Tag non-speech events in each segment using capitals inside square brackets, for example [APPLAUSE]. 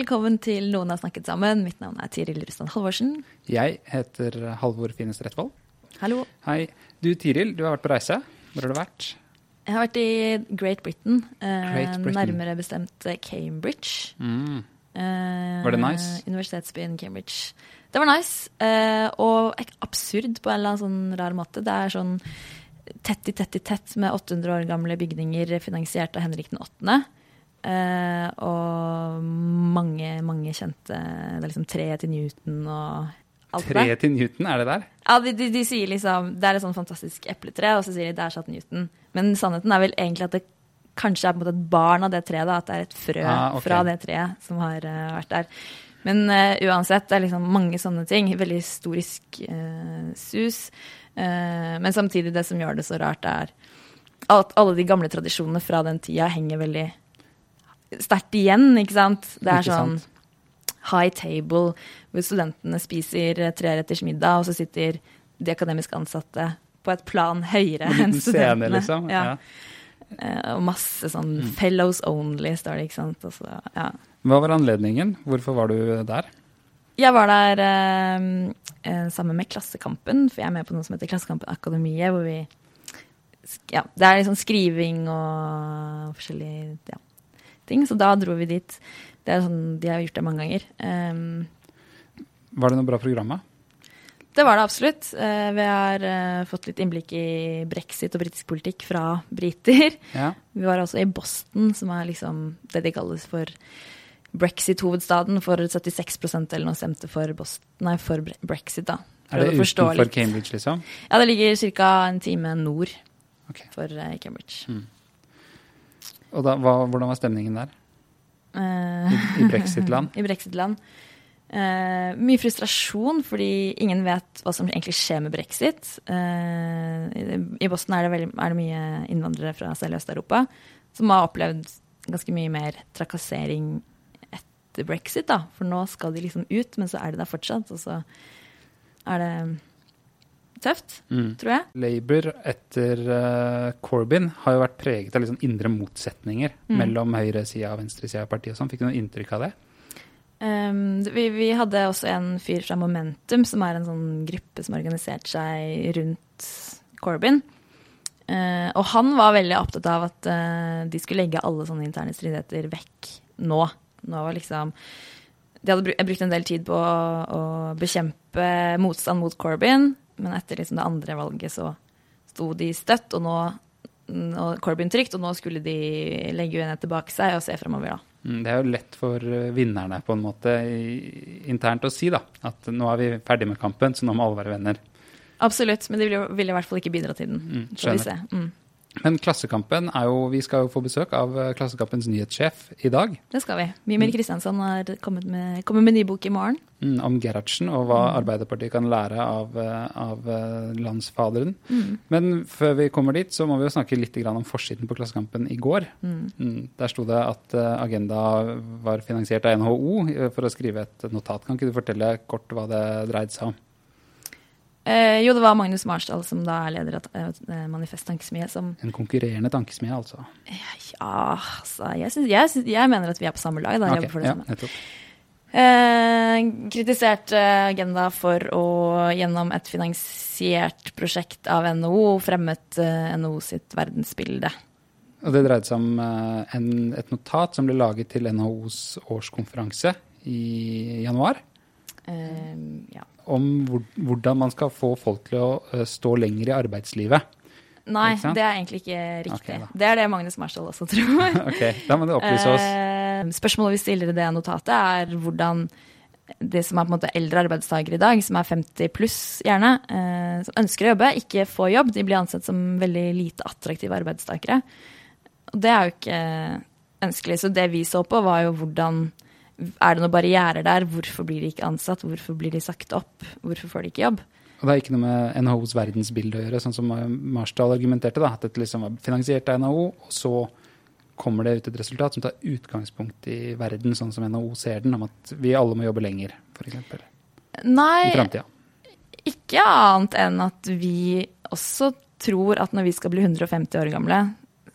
Velkommen til Noen har snakket sammen. Mitt navn er Tiril Rusland Halvorsen. Jeg heter Halvor Finnes Rettvold. Hallo. Hei. Du Tiril, du har vært på reise. Hvor har du vært? Jeg har vært i Great Britain, eh, Great Britain. nærmere bestemt eh, Cambridge. Mm. Eh, Var det nice? Universitetsbyen Cambridge. Det var nice, og absurd på en eller annen sånn rar måte. Det er sånn tett i tett i tett med 800 år gamle bygninger finansiert av Henrik den 8. Eh, og mange, mange kjente Det er liksom treet til Newton og alt det der. Treet til Newton, er det der? Ja, de, de, de sier liksom Det er et sånn fantastisk epletre, og så sier de der satt Newton. Men sannheten er vel egentlig at det kanskje er på en måte et barn av det treet. da, At det er et frø Ah, okay. fra det treet som har uh, vært der. Men uh, uansett, det er liksom mange sånne ting. Veldig historisk sus. Men samtidig, det som gjør det så rart, er at alle de gamle tradisjonene fra den tida henger veldig sterkt igjen, ikke sant? Det er sånn high table, hvor studentene spiser treretters middag, og så sitter de akademisk ansatte på et plan høyere enn studentene. scene, liksom? Ja. Ja. Eh, Og masse sånn Mm. fellows only, står det, ikke sant. Så, ja. Hva var anledningen? Hvorfor var du der? Jeg var der eh, eh, sammen med Klassekampen, for jeg er med på noe som heter Klassekampen Akademiet, hvor vi Ja, det er liksom skriving og forskjellige ja, ting, så da dro vi dit. Det er sånn, De har gjort det mange ganger. Um, Var det noe bra program? Det var det absolutt. Uh, Vi har uh, fått litt innblikk i brexit og britisk politikk fra briter. Ja. Vi var også i Boston, som er liksom det de kalles for brexit-hovedstaden. For 76% eller noe stemte for, Boston, nei, for brexit, da. Er det utenfor. Cambridge, liksom? Ja, det ligger ca. en time nord okay. for Cambridge. Cambridge. Og da, hva, hvordan var stemningen der? Eh, I, i brexit-land? [LAUGHS] I brexit-land. Uh, mye frustrasjon, fordi ingen vet hva som egentlig skjer med brexit. Uh, I Boston er det, veldig, er det mye innvandrere fra selv Øst-Europa som har opplevd ganske mye mer trakassering etter brexit. da. For nå skal de liksom ut, men så er de der fortsatt. Og så er det tøft, Mm. tror jeg. Labour etter uh, Corbyn har jo vært preget av sånn indre motsetninger Mm. mellom høyresida og venstresida av partiet. og sånn. Fikk du noe inntrykk av det? Um, vi, vi hadde også en fyr fra Momentum, som er en sånn gruppe som har organisert seg rundt Corbyn. Uh, og han var veldig opptatt av at uh, de skulle legge alle sånne interne stridigheter vekk nå. Nå var liksom De hadde brukt en del tid på å, å bekjempe motstand mot Corbyn, men etter liksom det andre valget så sto de støtt, og nå og Corbyn trygt, og nå skulle de legge uenighet tilbake seg og se fremover, da. Mm, Det er jo lett for eh, vinnerne på en måte internt å si da, at nå er vi ferdig med kampen, så nå må alle være venner. Absolutt, men de ville, vil i hvert fall ikke bidra til den. Mm, får vi se. Mm, Men Klassekampen er jo, vi skal jo få besøk av eh, Klassekampens nyhetssjef i dag. det skal vi. Mimir Kristiansson har kommet med, kommer med ny bok i morgen. Mm, om Gerhardsen og hva Arbeiderpartiet kan lære av, eh, av landsfaderen. landsfaderen. Men før vi kommer dit, så må vi jo snakke litt om forsiden på Klassekampen i går. Mm, der sto det at eh, Agenda var finansiert av NHO eh, for å skrive et notat. Kan ikke du fortelle kort hva det dreide seg om? Eh, jo, det var Magnus Marsdal, som da er leder av eh, Manifest Tankesmie, som En konkurrerende tankesmie, altså. Ja, altså jeg, synes, jeg, synes, jeg mener at vi er på samme lag. Da, okay, jobber for det ja, samme. nettopp. Eh, kritiserte Agenda for å gjennom et finansiert prosjekt av NHO fremmet eh, NHO sitt verdensbilde. Og det dreide seg om eh, en, et notat som ble laget til NHOs årskonferanse i januar. Eh, ja. Om hvordan man skal få folk til å eh, stå lenger i arbeidslivet. Nei, det er egentlig ikke riktig. Okay, det er det Magnus Marsdal også tror. [LAUGHS] Ok, Da må du opplyse oss. Eh, spørsmålet vi stiller i det notatet, er hvordan de som er på en måte eldre arbeidstakere i dag, som er 50 pluss gjerne, eh, som ønsker å jobbe, ikke får jobb. De blir ansett som veldig lite attraktive arbeidstakere. Og det er jo ikke ønskelig. Så det vi så på, var jo hvordan Er det noen barrierer der? Hvorfor blir de ikke ansatt? Hvorfor blir de sagt opp? Hvorfor får de ikke jobb? Og det har ikke noe med NHOs verdensbilde å gjøre, sånn som Marsdal argumenterte. da, At dette liksom var finansiert av NHO, og så kommer det ut et resultat som tar utgangspunkt i verden sånn som NHO ser den, om at vi alle må jobbe lenger, f.eks. Nei, ikke annet enn at vi også tror at når vi skal bli 150 år gamle,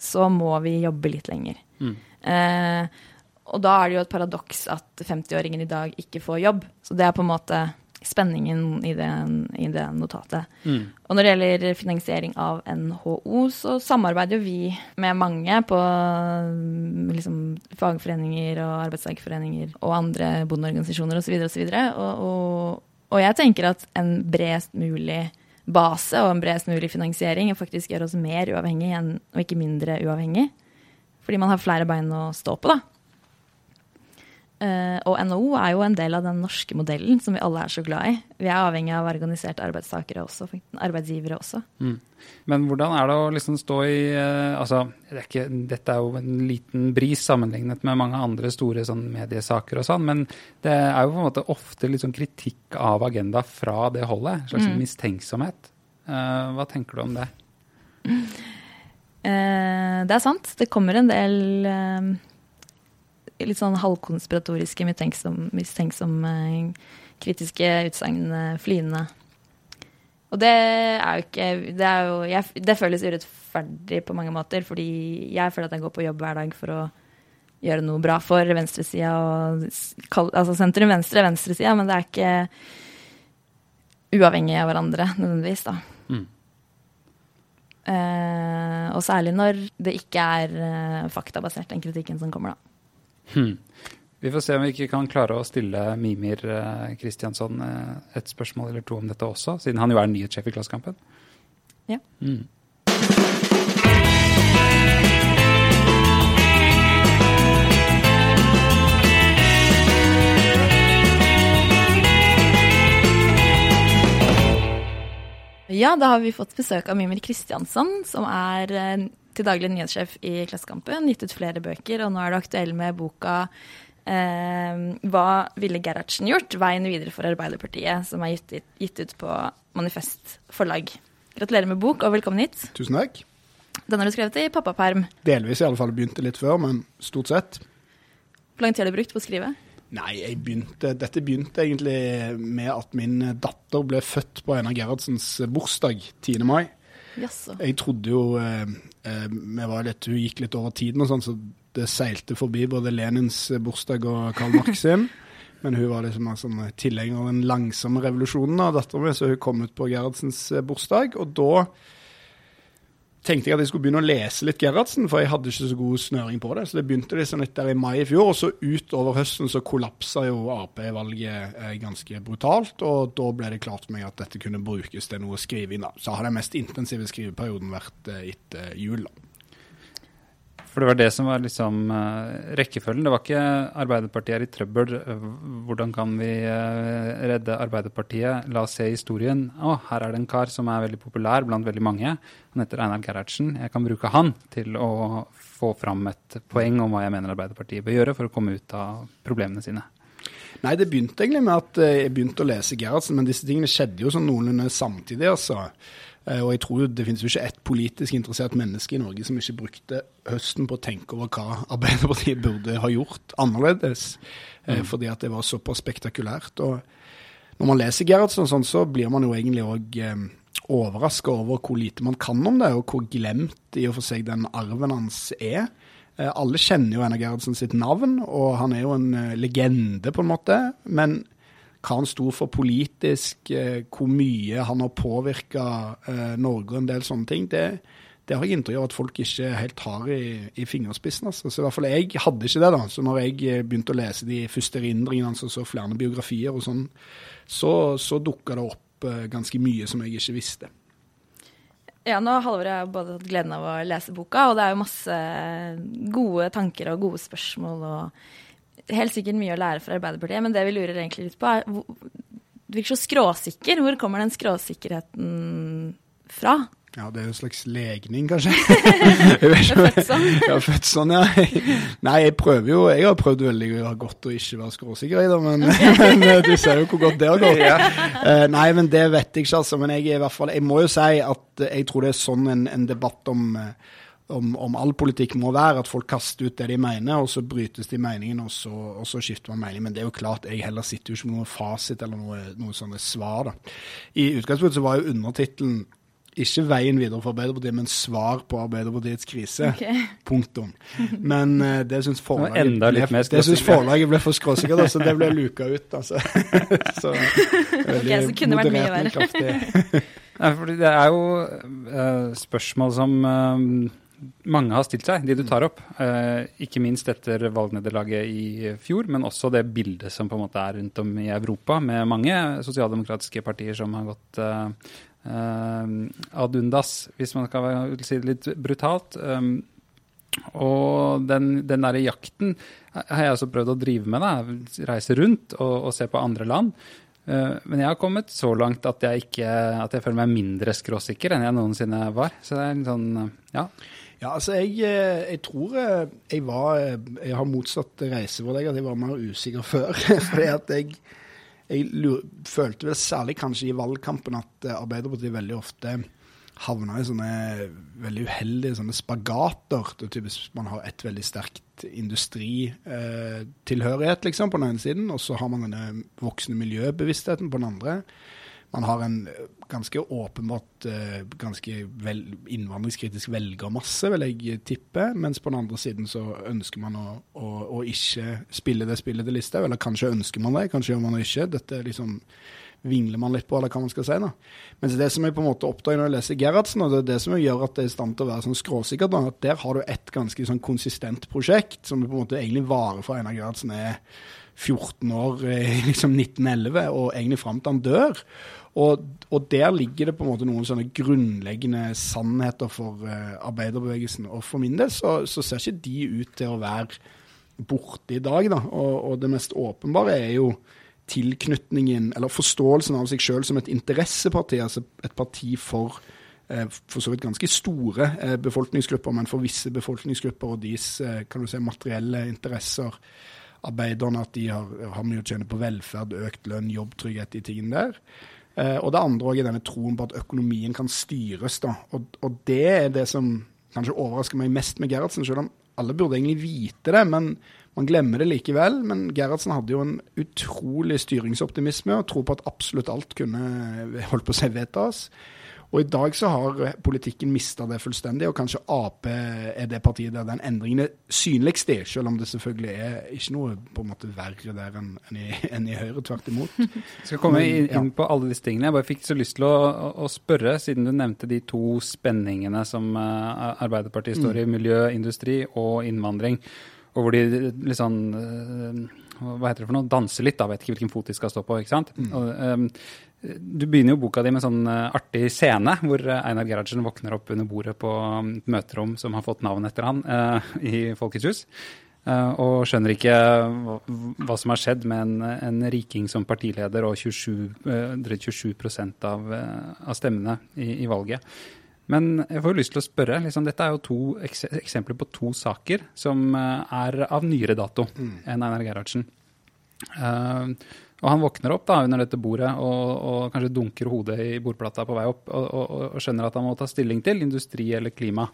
så må vi jobbe litt lenger. Mm. Eh, og da er det jo et paradoks at 50-åringen i dag ikke får jobb. Så det er på en måte spenningen i det, i det notatet. Mm. Og når det gjelder finansiering av NHO, så samarbeider vi med mange på liksom, fagforeninger og arbeidstakerforeninger og andre bondeorganisasjoner osv. Og, så videre, og, og, og, og jeg tenker at en bredest mulig base og en bredest mulig finansiering faktisk gjør oss mer uavhengig enn, og ikke mindre uavhengig. Fordi man har flere bein å stå på, da. Eh, og NHO er jo en del av den norske modellen som vi alle er så glad i. Vi er avhengig av organiserte arbeidstakere også, arbeidsgivere også. Mm. Men hvordan er det å liksom stå i eh, altså, det er ikke, Dette er jo en liten bris sammenlignet med mange andre store sånn, mediesaker og sånn, men det er jo på en måte ofte litt sånn kritikk av agenda fra det holdet. En slags Mm. mistenksomhet. Eh, hva tenker du om det? Det er sant. Det kommer en del litt sånn halvkonspiratoriske, mistenksom, mistenksomme, kritiske utsagn eh, flyende. Og det er jo ikke Det, er jo, jeg, det føles urettferdig på mange måter, fordi jeg føler at jeg går på jobb hver dag for å gjøre noe bra for venstresida og Altså sentrum venstre, venstresida, men det er ikke uavhengig av hverandre nødvendigvis, da. Mm. Eh, og særlig når det ikke er eh, faktabasert, den kritikken som kommer, da. Hmm. Vi får se om vi ikke kan klare å stille Mimir eh, Kristiansson eh, et spørsmål eller to om dette også, siden han jo er nyhetssjef i Klassekampen. Ja. Mm. Ja, da har vi fått besøk av Mimir Kristiansson, som er eh, til daglig nyhetssjef i Klassekampen, gitt ut flere bøker, og nå er du aktuell med boka eh, 'Hva ville Gerhardsen gjort? Veien videre for Arbeiderpartiet', som er gitt, gitt ut på Manifest forlag. Gratulerer med bok, og velkommen hit. Tusen takk. Den har du skrevet i pappaperm. Delvis i alle fall begynte litt før, men stort sett. Hvor lang tid har du brukt på å skrive? Nei, begynte, dette begynte egentlig med at min datter ble født på Einar Gerhardsens bursdag 10. mai. Jeg trodde jo eh, eh, vi var litt, Hun gikk litt over tiden, og sånn, så det seilte forbi både Lenins bursdag og Karl Marx sin. [LAUGHS] Men hun var liksom en sånn tilhenger av den langsomme revolusjonen av dattera mi, så hun kom ut på Gerhardsens eh, bursdag. Og da tenkte jeg at jeg skulle begynne å lese litt Gerhardsen, for jeg hadde ikke så god snøring på det. Så det begynte liksom litt der i mai i fjor, og så utover høsten så kollapsa jo Ap-valget eh, ganske brutalt. Og da ble det klart for meg at dette kunne brukes til noe skriving. da. Så har den mest intensive skriveperioden vært eh, etter jul. da. For det var det som var liksom eh, rekkefølgen. Det var ikke Arbeiderpartiet er i trøbbel, hvordan kan vi eh, redde Arbeiderpartiet? La oss se historien. Å, her er det en kar som er veldig populær blant veldig mange. Han heter Einar Gerhardsen. Jeg kan bruke han til å få fram et poeng om hva jeg mener Arbeiderpartiet bør gjøre for å komme ut av problemene sine. Nei, det begynte egentlig med at eh, jeg begynte å lese Gerhardsen, men disse tingene skjedde jo sånn noenlunde samtidig, altså. Eh, Og jeg tror jo det finnes jo ikke ett politisk interessert menneske i Norge som ikke brukte høsten på å tenke over hva Arbeiderpartiet burde ha gjort annerledes, mm. fordi at det var såpass spektakulært. Og når man leser Gerhardsen og sånn, så blir man jo egentlig òg eh, overraska over hvor lite man kan om det, og hvor glemt i og for seg den arven hans er. Eh, Alle kjenner jo Einar Gerhardsen sitt navn, og han er jo en eh, legende, på en måte. Men hva han sto for politisk, eh, hvor mye han har påvirka Norge og en del sånne ting, det, det har jeg inntrykk av at folk ikke helt har i, i fingerspissen. Altså. Så i hvert fall jeg hadde ikke det. da. Så når jeg eh, begynte å lese de første erindringene, altså så flere biografier og sånn, så, så dukka det opp eh, ganske mye som jeg ikke visste. Ja, nå har Halvor og jeg både hatt gleden av å lese boka, og det er jo masse gode tanker og gode spørsmål og helt sikkert mye å lære fra Arbeiderpartiet, men det vi lurer egentlig litt på, er Du virker så skråsikker. Hvor kommer den skråsikkerheten fra? Ja, det er jo en slags legning, kanskje. [LAUGHS] jeg vet ikke. Født sånn. Jeg er født sånn, ja. Nei, jeg prøver jo Jeg har prøvd veldig godt å ikke være skråsikker i det, men, [LAUGHS] men eh, du ser jo hvor godt det har gått. Ja. nei, men det vet jeg ikke, altså. Men jeg er i hvert fall Jeg må jo si at eh, jeg tror det er sånn en, en debatt om eh, om, om all politikk må være, at folk kaster ut det de mener, og så brytes de meningen, og så, og så skifter man mening. Men det er jo klart, jeg heller sitter jo ikke med noen fasit eller noe, noe sånne svar. da. I utgangspunktet så var jo undertittelen ikke veien videre for Arbeiderpartiet, men svar på Arbeiderpartiets krise. Okay. [LAUGHS] Punktum. Men uh, det syns forlaget, forlaget ble for skråsikkert, så det ble luka ut. altså. [LAUGHS] så, veldig så kunne det vært mye moderert, men verre. kraftig. [LAUGHS] Nei, fordi det er jo uh, spørsmål som eh, mange har stilt seg, de du tar opp. Eh, ikke minst etter valgnederlaget i fjor, men også det bildet som på en måte er rundt om i Europa, med mange sosialdemokratiske partier som har gått eh, eh, ad undas, hvis man skal si det litt brutalt. Um, og den, den derre jakten har jeg også prøvd å drive med. Da. Reise rundt og, og se på andre land. Eh, Men jeg har kommet så langt at jeg, ikke, at jeg føler meg mindre skråsikker enn jeg noensinne var. Så det er litt sånn, ja. Ja, altså jeg, eh, jeg tror eh, jeg var eh, Jeg har motsatt reise for deg, at jeg var mer usikker [LAUGHS] før. Fordi at jeg, jeg lur, følte vel særlig kanskje i valgkampen at Arbeiderpartiet veldig ofte havna i sånne veldig uheldige sånne spagater. Det er typisk Man har et veldig sterkt industritilhørighet, liksom, på den ene siden, og så har man denne voksne miljøbevisstheten på den andre. Man har en eh, ganske åpenbart eh, ganske vel, innvandringskritisk velgermasse, vil jeg tippe. Mens på den andre siden så ønsker man å, å, å ikke spille det spillet til Listhaug. Eller kanskje ønsker man det, kanskje gjør man det ikke. Dette liksom vingler man litt på, eller hva man skal si. da. Mens det som jeg på en måte oppdager når jeg leser Gerhardsen, og det er det som gjør at det er i stand til å være sånn skråsikker, da, at der har du et ganske sånn konsistent prosjekt, som på en måte egentlig varer for Einar Gerhardsen er 14 år [LAUGHS] liksom 1911, og egentlig fram til han dør. Og, og der ligger det på en måte noen sånne grunnleggende sannheter for uh, arbeiderbevegelsen. Og for min del så, så ser ikke de ut til å være borte i dag, da. Og, og det mest åpenbare er jo tilknytningen, eller forståelsen av seg sjøl som et interesseparti, altså et parti for eh, for så vidt ganske store eh, befolkningsgrupper, men for visse befolkningsgrupper og deres kan du si, materielle interesser, arbeiderne, at de har, har mye å tjene på velferd, økt lønn, jobbtrygghet, de tingene der. Eh, og det andre også er denne troen på at økonomien kan styres. da, Og, og det er det som kanskje overrasker meg mest med Gerhardsen, selv om alle burde egentlig vite det. men man glemmer det likevel, men Gerhardsen hadde jo en utrolig styringsoptimisme og tro på at absolutt alt kunne holdt på å seg vedtas. Og i dag så har politikken mista det fullstendig, og kanskje Ap er det partiet der den endringen er synligst i, selv om det selvfølgelig er ikke noe på en måte verre der enn en i, en i Høyre, tvert imot. [LAUGHS] Jeg skal komme inn, inn på alle disse tingene. Jeg bare fikk så lyst til å, å, å spørre, siden du nevnte de to spenningene som eh, Arbeiderpartiet står i, miljø, industri og innvandring, og hvor de litt sånn eh, Hva heter det for noe? danse litt, da. Vet ikke hvilken fot de skal stå på. ikke sant? Og, um, du begynner jo boka di med en sånn eh, artig scene hvor eh, Einar Gerhardsen våkner opp under bordet på um, et møterom som har fått navn etter han, uh, i Folkets hus. Uh, og skjønner ikke hva, hva som har skjedd med en, en riking som partileder og 27, uh, 27 av, av stemmene i, i valget. Men jeg får jo lyst til å spørre. Liksom, dette er jo to eks eksempler på to saker som eh, er av nyere dato enn Einar Gerhardsen. Uh, og han våkner opp da under dette bordet og, og kanskje dunker hodet i bordplata på vei opp og, og, og skjønner at han må ta stilling til industri eller klima.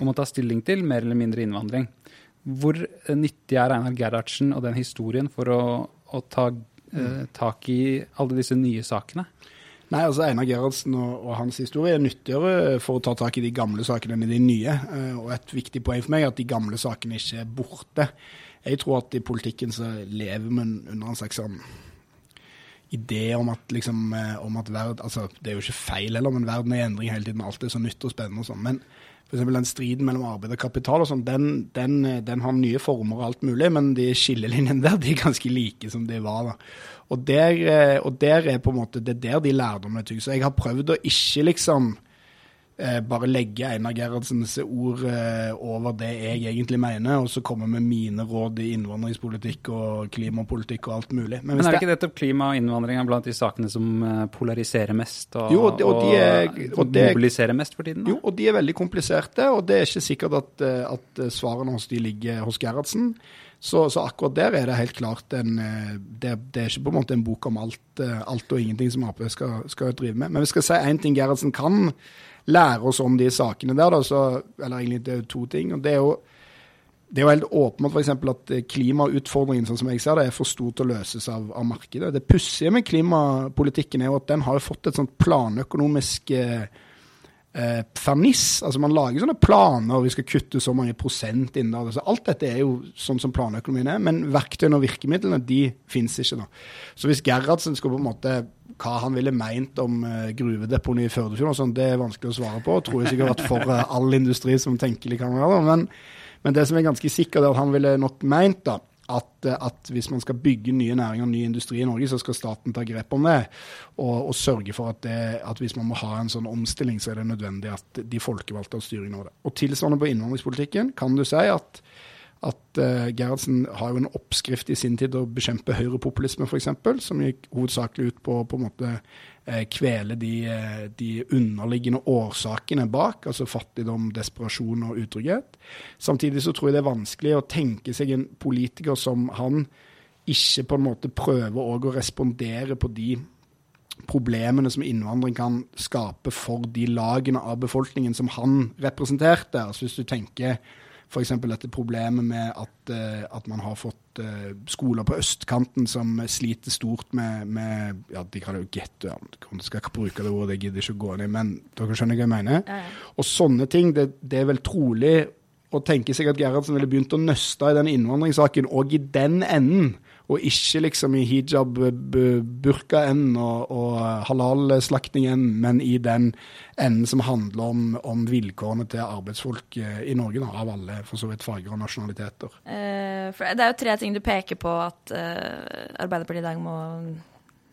Og må ta stilling til mer eller mindre innvandring. Hvor eh, nyttig er Einar Gerhardsen og den historien for å, å ta uh, tak i alle disse nye sakene? Nei, altså Einar Gerhardsen og, og hans historie er nyttigere for å ta tak i de gamle sakene enn i de nye. Eh, og et viktig poeng for meg er at de gamle sakene ikke er borte. Jeg tror at i politikken så lever vi under en slags sånn idé om at liksom, eh, om at verd, altså Det er jo ikke feil heller, men verden er i endring hele tiden. Alt er så nytt og spennende og sånn. Men f.eks. den striden mellom arbeid og kapital og sånn, den, den, eh, den har nye former og alt mulig, men de skillelinjene [LAUGHS] der de er ganske like som de var. da. Og der, eh, og der er på en måte, det er der de lærdommene. Så jeg har prøvd å ikke liksom bare legge Einar Gerhardsens ord eh, over det jeg egentlig mener, og så komme med mine råd i innvandringspolitikk og klimapolitikk og alt mulig. Men, Men er det ikke nettopp klima og innvandring er blant de sakene som eh, polariserer mest og, jo, og, de, og, de er, og det, mobiliserer mest for tiden? Da? Jo, og de er veldig kompliserte, og det er ikke sikkert at, eh, at svarene hos de ligger hos Gerhardsen. Så, så, akkurat der er det helt klart en det, det, er ikke på en måte en bok om alt, alt og ingenting som Ap skal, skal, drive med. Men vi skal si én ting Gerhardsen kan lære oss om de sakene der, da, så, eller egentlig det er jo to ting. og det er jo det er jo helt åpenbart f.eks. at klimautfordringen sånn som jeg ser det, er for stor til å løses av, av markedet. Det pussige med klimapolitikken er jo at den har fått et sånt planøkonomisk eh, eh, ferniss. Altså Man lager sånne planer, vi skal kutte så mange prosent innen det. Så alt dette er jo sånn som planøkonomien er, men verktøyene og virkemidlene de finnes ikke. da. Så hvis Gerhardsen skulle på en måte hva han ville meint om uh, gruvedeponi i Førdefjorden, sånn, det er vanskelig å svare på. Tror jeg sikkert at for uh, all industri som tenkelig kan være. Men, men, det som er ganske sikkert, er at han ville nok meint da, at, uh, at, hvis man skal bygge nye næringer og ny industri i Norge, så skal staten ta grep om det. Og, og sørge for at, det, at, hvis man må ha en sånn omstilling, så er det nødvendig at de folkevalgte har styring over det. Og tilsvarende på innvandringspolitikken kan du si at at uh, Gerhardsen har jo en oppskrift i sin tid å bekjempe høyrepopulisme, f.eks., som gikk hovedsakelig ut på på en måte kvele de, uh, de, underliggende årsakene bak, altså fattigdom, desperasjon og utrygghet. Samtidig så tror jeg det er vanskelig å tenke seg en politiker som han ikke på en måte prøver å respondere på de problemene som innvandring kan skape for de lagene av befolkningen som han representerte. Altså Hvis du tenker F.eks. dette problemet med at, uh, at man har fått uh, skoler på østkanten som sliter stort med, med ja, De kaller det jo getto. Ja, skal ikke bruke det ordet, jeg gidder ikke å gå i, men dere skjønner hva jeg mener? Ja, ja. Og sånne ting, det, det, er vel trolig å tenke seg at Gerhardsen ville begynt å nøste i den innvandringssaken, og i den enden og ikke liksom i hijab-burka-enden og, og halal-slaktingen, men i den enden som handler om, om, vilkårene til arbeidsfolk eh, i Norge, da, av alle for så vidt farger og nasjonaliteter. Uh, det er jo tre ting du peker på at eh, Arbeiderpartiet i dag må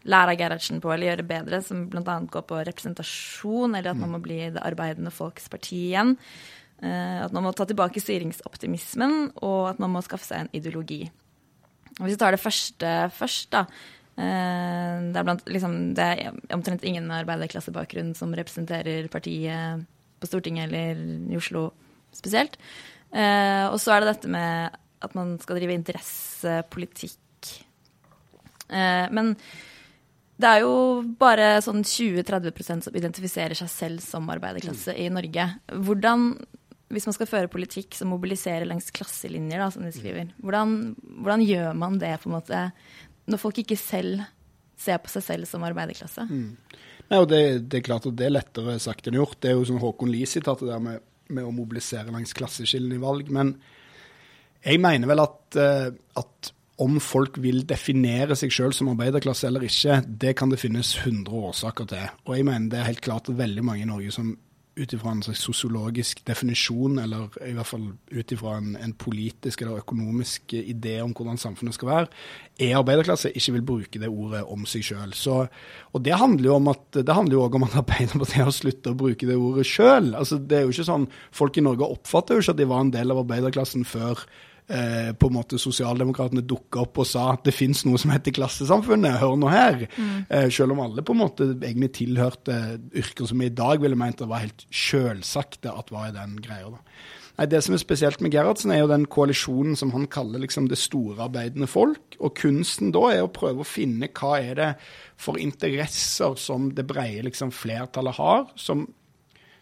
lære av Gerhardsen på eller gjøre bedre, som bl.a. går på representasjon, eller at man må bli det arbeidende folks parti igjen. Uh, at man må ta tilbake styringsoptimismen, og at man må skaffe seg en ideologi. Hvis vi tar det første først, da. Eh, det er, blant, liksom, det er omtrent ingen med arbeiderklassebakgrunn som representerer partiet på Stortinget eller i Oslo spesielt. Eh, og så er det dette med at man skal drive interessepolitikk. Eh, men det er jo bare sånn 20-30% som identifiserer seg selv som arbeiderklasse i Norge. Hvordan hvis man skal føre politikk som mobiliserer langs klasselinjer, da, som de skriver, hvordan, hvordan, gjør man det på en måte når folk ikke selv ser på seg selv som arbeiderklasse? Mm. Nei, og det, det, er klart at det er lettere sagt enn gjort. Det er jo sånn Håkon Lie-sitatet der med, med, å mobilisere langs klasseskillene i valg. Men jeg mener vel at, uh, at om folk vil definere seg sjøl som arbeiderklasse eller ikke, det kan det finnes 100 årsaker til. Og jeg mener det er helt klart at veldig mange i Norge som ut ifra en slags sosiologisk definisjon, eller i hvert fall ut ifra en, en, politisk eller økonomisk idé om hvordan samfunnet skal være, er arbeiderklasse, ikke vil bruke det ordet om seg sjøl. Og det handler jo om at det handler jo også om at Arbeiderpartiet har sluttet å bruke det ordet sjøl. Altså, det er jo ikke sånn, Folk i Norge oppfatter jo ikke at de var en del av arbeiderklassen før eh, på en måte sosialdemokratene dukka opp og sa at det fins noe som heter klassesamfunnet, hør nå her. Mm. Eh, selv om alle på en måte egentlig tilhørte yrker som vi i dag ville meint det var helt sjølsagte at var i den greia. da. Nei, Det som er spesielt med Gerhardsen, er jo den koalisjonen som han kaller liksom det store arbeidende folk. Og kunsten da er å prøve å finne hva er det for interesser som det brede liksom, flertallet har, som,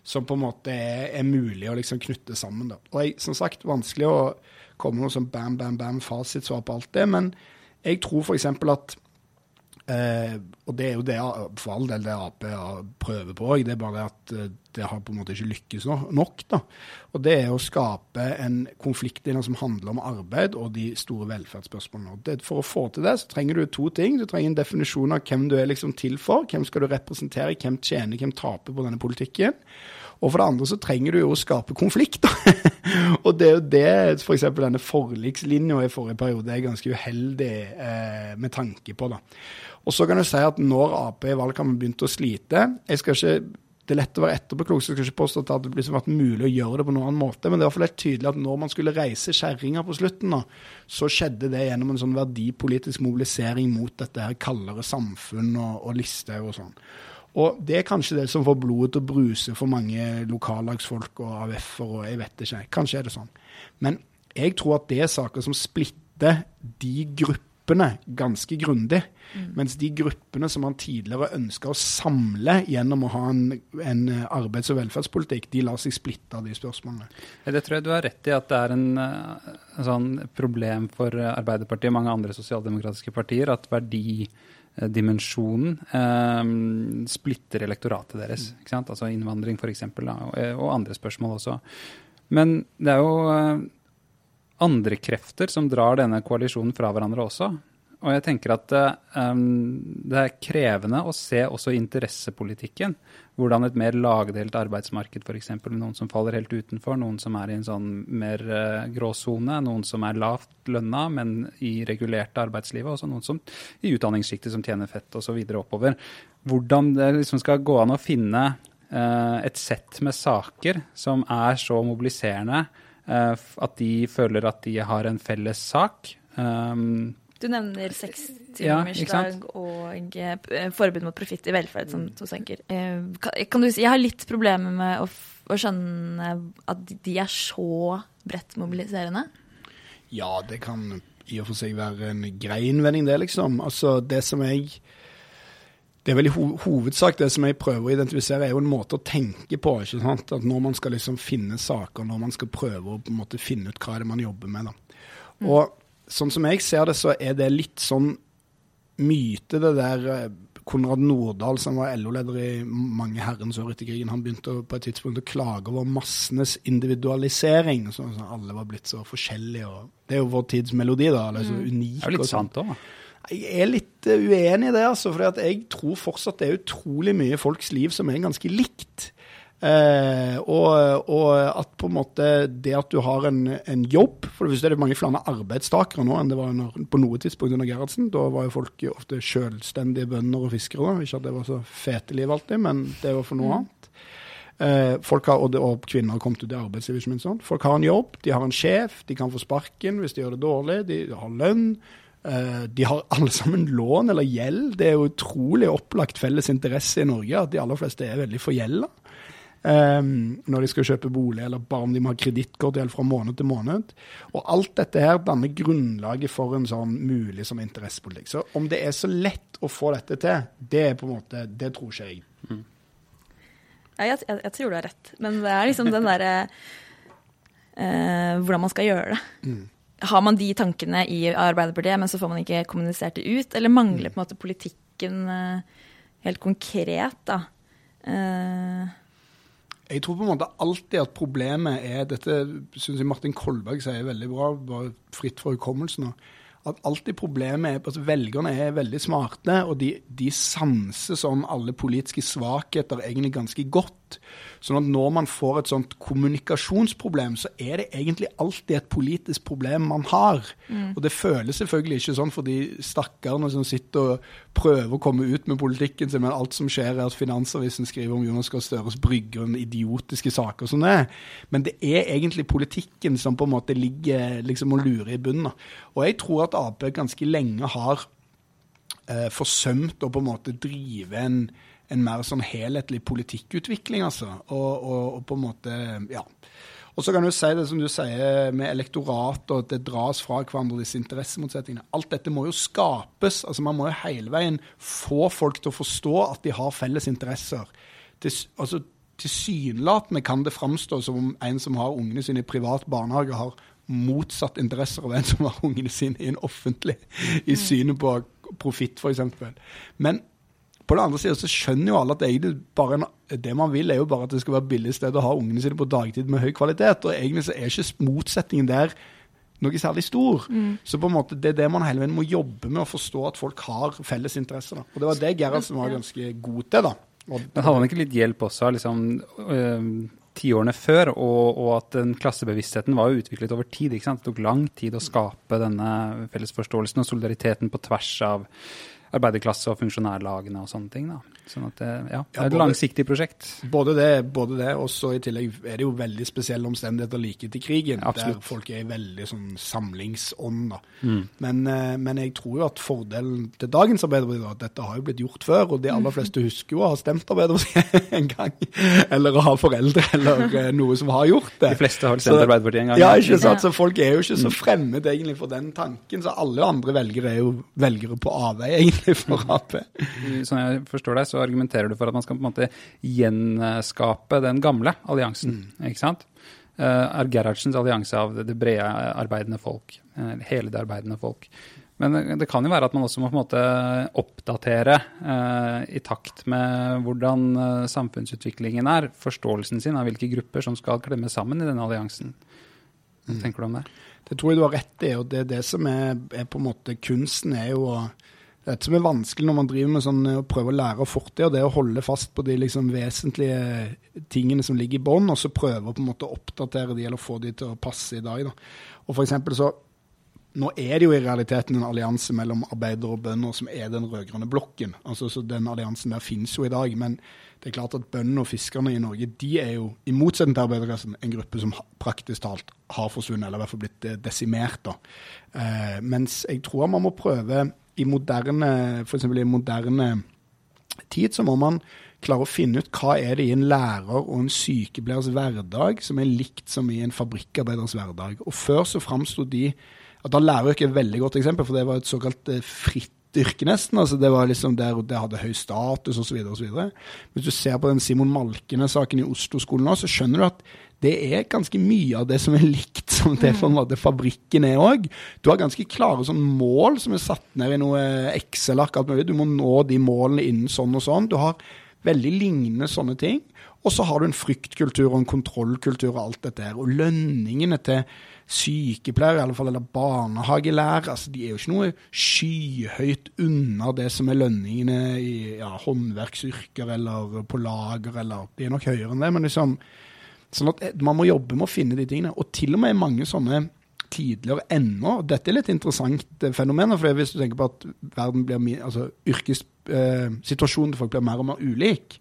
som, på en måte er, er mulig å liksom knytte sammen. da. Og jeg, som sagt, vanskelig å komme noe sånn bam, bam, bam fasitsvar på alt det. Men jeg tror f.eks. at eh, Og det er jo det for all del det Ap prøver på, det er bare at eh, det har på en måte ikke lykkes nok. da. Og det er å skape en konflikt i den som handler om arbeid og de store velferdsspørsmålene. Og det, for å få til det, så trenger du to ting. Du trenger en definisjon av hvem du er liksom til for. Hvem skal du representere, hvem tjener, hvem taper på denne politikken. Og for det andre så trenger du jo å skape konflikt. [LAUGHS] og det er jo det f.eks. For denne forlikslinja i forrige periode er ganske uheldig eh, med tanke på. da. Og så kan du si at når Ap i valgkampen begynte å slite Jeg skal ikke det er lett å være etterpåklok, så jeg skal ikke påstå at det liksom vært mulig å gjøre det på noen annen måte. Men det er helt tydelig at når man skulle reise kjerringa på slutten, da, så skjedde det gjennom en sånn verdipolitisk mobilisering mot dette her kaldere samfunn og, og Listhaug og sånn. Og det er kanskje det som får blodet til å bruse for mange lokallagsfolk og AUF-er og jeg vet ikke. Kanskje er det sånn. Men jeg tror at det er saker som splitter de gruppene ganske grundig. Mm. Mens de gruppene som man tidligere ønska å samle gjennom å ha en, en, arbeids- og velferdspolitikk, de lar seg splitte av de spørsmålene. Det tror jeg du har rett i, at det er en, en sånn problem for Arbeiderpartiet og mange andre sosialdemokratiske partier at verdi dimensjonen eh, splitter elektoratet deres. Ikke sant? Altså innvandring f.eks. Og, og andre spørsmål også. Men det er jo eh, andre krefter som drar denne koalisjonen fra hverandre også. Og jeg tenker at um, det er krevende å se også interessepolitikken. Hvordan et mer lagdelt arbeidsmarked, f.eks. Noen som faller helt utenfor, noen som er i en sånn mer uh, gråsone, noen som er lavt lønna, men i regulerte arbeidslivet, og noen som i utdanningssjiktet som tjener fett osv. oppover. Hvordan det liksom skal gå an å finne uh, et sett med saker som er så mobiliserende uh, at de føler at de har en felles sak. Um, du nevner sekstimersdag ja, og eh, forbud mot profitt i velferd som to senker. Eh, kan, kan, du si, Jeg har litt problemer med å, å, skjønne at de er så bredt mobiliserende. Ja, det kan i og for seg være en grei innvending, det, liksom. Altså, det som jeg det er vel i ho hovedsak det som jeg prøver å identifisere, er jo en måte å tenke på. ikke sant? At Når man skal liksom finne saker, når man skal prøve å på en måte finne ut hva det er man jobber med. da. Mm. Og sånn som jeg ser det, så er det litt sånn myte, det der eh, Konrad Nordahl, som var LO-leder i mange herrens år etter krigen, han begynte på et tidspunkt å klage over massenes individualisering. Sånn at alle var blitt så forskjellige. Det er jo vår tids melodi, da. Eller så unik. Det er jo litt sant òg. Jeg er litt uh, uenig i det, altså. For jeg tror fortsatt det er utrolig mye folks liv som er ganske likt. Eh, og, og, at på en måte det at du har en, en jobb For det første er det mange flere arbeidstakere nå enn det var under, på noe tidspunkt under Gerhardsen. Da var jo folk ofte selvstendige bønder og fiskere. Da. Ikke at det var så fete liv alltid, men det var for noe mm. annet. Eh, folk har, og, og, kvinner har kommet ut i arbeidslivet. ikke minst sånn. Folk har en jobb, de har en sjef, de kan få sparken hvis de gjør det dårlig, de har lønn. Uh, de har alle sammen lån eller gjeld. Det er jo utrolig opplagt felles interesse i Norge at de aller fleste er veldig forgjelda. Um, når de skal kjøpe bolig, eller bare om de må ha kredittkort fra måned til måned. Og alt dette her danner grunnlaget for en sånn mulig som interessepolitikk. Så om det er så lett å få dette til, det er på en måte, det tror ikke jeg. Mm. Ja, jeg, jeg, jeg, tror du har rett, men det er liksom den derre eh, Hvordan man skal gjøre det. Mm. Har man de tankene i Arbeiderpartiet, men så får man ikke kommunisert det ut? Eller mangler mm. på en måte politikken uh, helt konkret, da? Jeg tror på en måte alltid at problemet er Dette syns jeg Martin Kolberg sier veldig bra, bare fritt fra hukommelsen. At alltid problemet er altså velgerne er veldig smarte, og de, de sanser sånn alle politiske svakheter egentlig ganske godt. Sånn at når man får et sånt kommunikasjonsproblem, så er det egentlig alltid et politisk problem man har. Mm. Og det føles selvfølgelig ikke sånn for de stakkarene som sitter og prøver å komme ut med politikken sin, men alt som skjer er at Finansavisen skriver om Jonas Gahr Støres brygge og idiotiske saker som det. Men det er egentlig politikken som på en måte ligger liksom og lurer i bunnen. Og jeg tror at Ap ganske lenge har eh, forsømt å på en måte drive en en mer sånn helhetlig politikkutvikling, altså. Og, og, og, på en måte, ja. Og så kan du si det som du sier med elektorat, og at det dras fra hverandre, disse interessemotsetningene. Alt dette må jo skapes. altså Man må jo hele veien få folk til å forstå at de har felles interesser. Til, altså, Tilsynelatende kan det framstå som om en som har ungene sine i privat barnehage, har motsatt interesser av en som har ungene sine i en offentlig, i mm. synet på profitt, f.eks. Men på den andre sida så skjønner jo alle at egentlig bare en, det man vil, er jo bare at det skal være billig sted å ha ungene sine på dagtid med høy kvalitet. Og egentlig så er ikke motsetningen der noe særlig stor. Mm. Så på en måte det er det man hele veien må jobbe med, å forstå at folk har felles interesser. Da. Og det var det Gerhardsen var ganske god til, da. Og, Men har han ikke litt hjelp også liksom, øh, tiårene før, og, og, at den klassebevisstheten var utviklet over tid. Det tok lang tid å skape denne fellesforståelsen og solidariteten på tvers av arbeiderklasse og funksjonærlagene og sånne ting. da. Sånn at det, ja, det er et både- langsiktig prosjekt. Både det, både det og så i tillegg er det jo veldig spesielle omstendigheter like etter krigen, Ja, absolutt. der folk er i veldig sånn samlingsånd. da. Mm. Men, eh, men jeg tror jo at fordelen til dagens Arbeiderparti er at dette har jo blitt gjort før, og de aller fleste husker jo å ha stemt Arbeiderpartiet [LAUGHS] en gang. Eller å ha foreldre eller eh, noe som har gjort det. De fleste har stemt Arbeiderpartiet en gang. Ja, ikke sant? Så folk er jo ikke så fremmed egentlig for den tanken. Så alle andre velgere er jo velgere på avveie egentlig for Ap. Sånn jeg forstår deg, så argumenterer du for at man skal på en måte gjenskape den gamle alliansen. ikke sant? Uh, er Gerhardsens allianse av det, brede arbeidende folk. eh, hele det arbeidende folk. Men det, det kan jo være at man også må på en måte oppdatere eh, i takt med hvordan eh, samfunnsutviklingen er, forståelsen sin av hvilke grupper som skal klemme sammen i denne alliansen. Hva tenker du om det? Det tror jeg du har rett i, og det er det som er, er på en måte kunsten, er jo å det som er vanskelig når man driver med sånn, å prøve å lære av fortida, det er å holde fast på de liksom vesentlige tingene som ligger i bånn, og så prøve å på en måte oppdatere de eller få de til å passe i dag. Da. Og for eksempel så nå er det jo i realiteten en allianse mellom arbeidere og bønder som er den rød-grønne blokken. Altså, så Den alliansen der finnes jo i dag. Men det er klart at bøndene og fiskerne i Norge de er jo, i motsetning til arbeiderklassen, en gruppe som praktisk talt har forsvunnet, eller i hvert fall blitt eh, desimert. da. Eh, mens jeg tror man må prøve i moderne, for eksempel i moderne tid, så må man klare å finne ut hva er det i en lærer og en sykepleiers hverdag som er likt som i en fabrikkarbeiders hverdag. Og før så framsto de at Da læreryrket er et veldig godt eksempel, for det var et såkalt eh, fritt yrke, nesten. altså Det var liksom der det hadde høy status osv. Hvis du ser på den Simon Malkene-saken i Oslo-skolen nå, så skjønner du at det er ganske mye av det som er likt som det på en måte fabrikken er òg. Du har ganske klare sånn mål som er satt ned i noe Excel-ark. alt mulig. Du må nå de målene innen sånn og sånn. Du har veldig lignende sånne ting. Og så har du en fryktkultur og en kontrollkultur og alt dette her. Og lønningene til sykepleiere, i alle fall, eller barnehagelærere, altså de er jo ikke noe skyhøyt unna det som er lønningene i ja, håndverksyrker eller på lager, eller De er nok høyere enn det, men liksom Sånn at eh, man må jobbe med å finne de tingene. Og til og med mange sånne tidligere ennå Dette er litt interessant eh, fenomen. For hvis du tenker på at verden blir altså yrkessituasjonen til folk blir mer og mer ulik,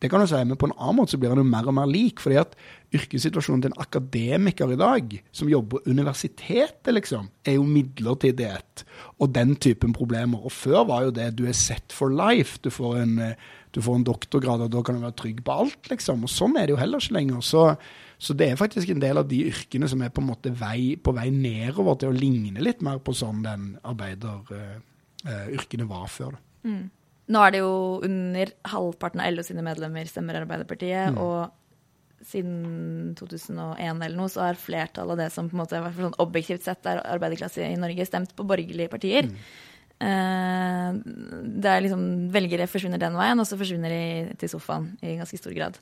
det kan du si, men på en annen måte så blir han jo mer og mer lik. fordi at yrkessituasjonen til en akademiker i dag, som jobber på universitetet, liksom, er jo midlertidighet og den typen problemer. Og før var jo det du er set for life. Du får en, eh, du får en doktorgrad, og da kan du være trygg på alt, liksom. Og sånn er det jo heller ikke lenger. Så, så det er faktisk en del av de yrkene som er på en måte vei, på vei nedover til å ligne litt mer på sånn den arbeideryrkene var før. Da. Nå er det jo under halvparten av LO sine medlemmer stemmer Arbeiderpartiet, og siden 2001 eller noe, så har flertallet av det som på en måte, i hvert fall sånn objektivt sett er arbeiderklasse i Norge, stemt på borgerlige partier. Eh, det er liksom Velgere forsvinner den veien, og så forsvinner de til sofaen i ganske stor grad.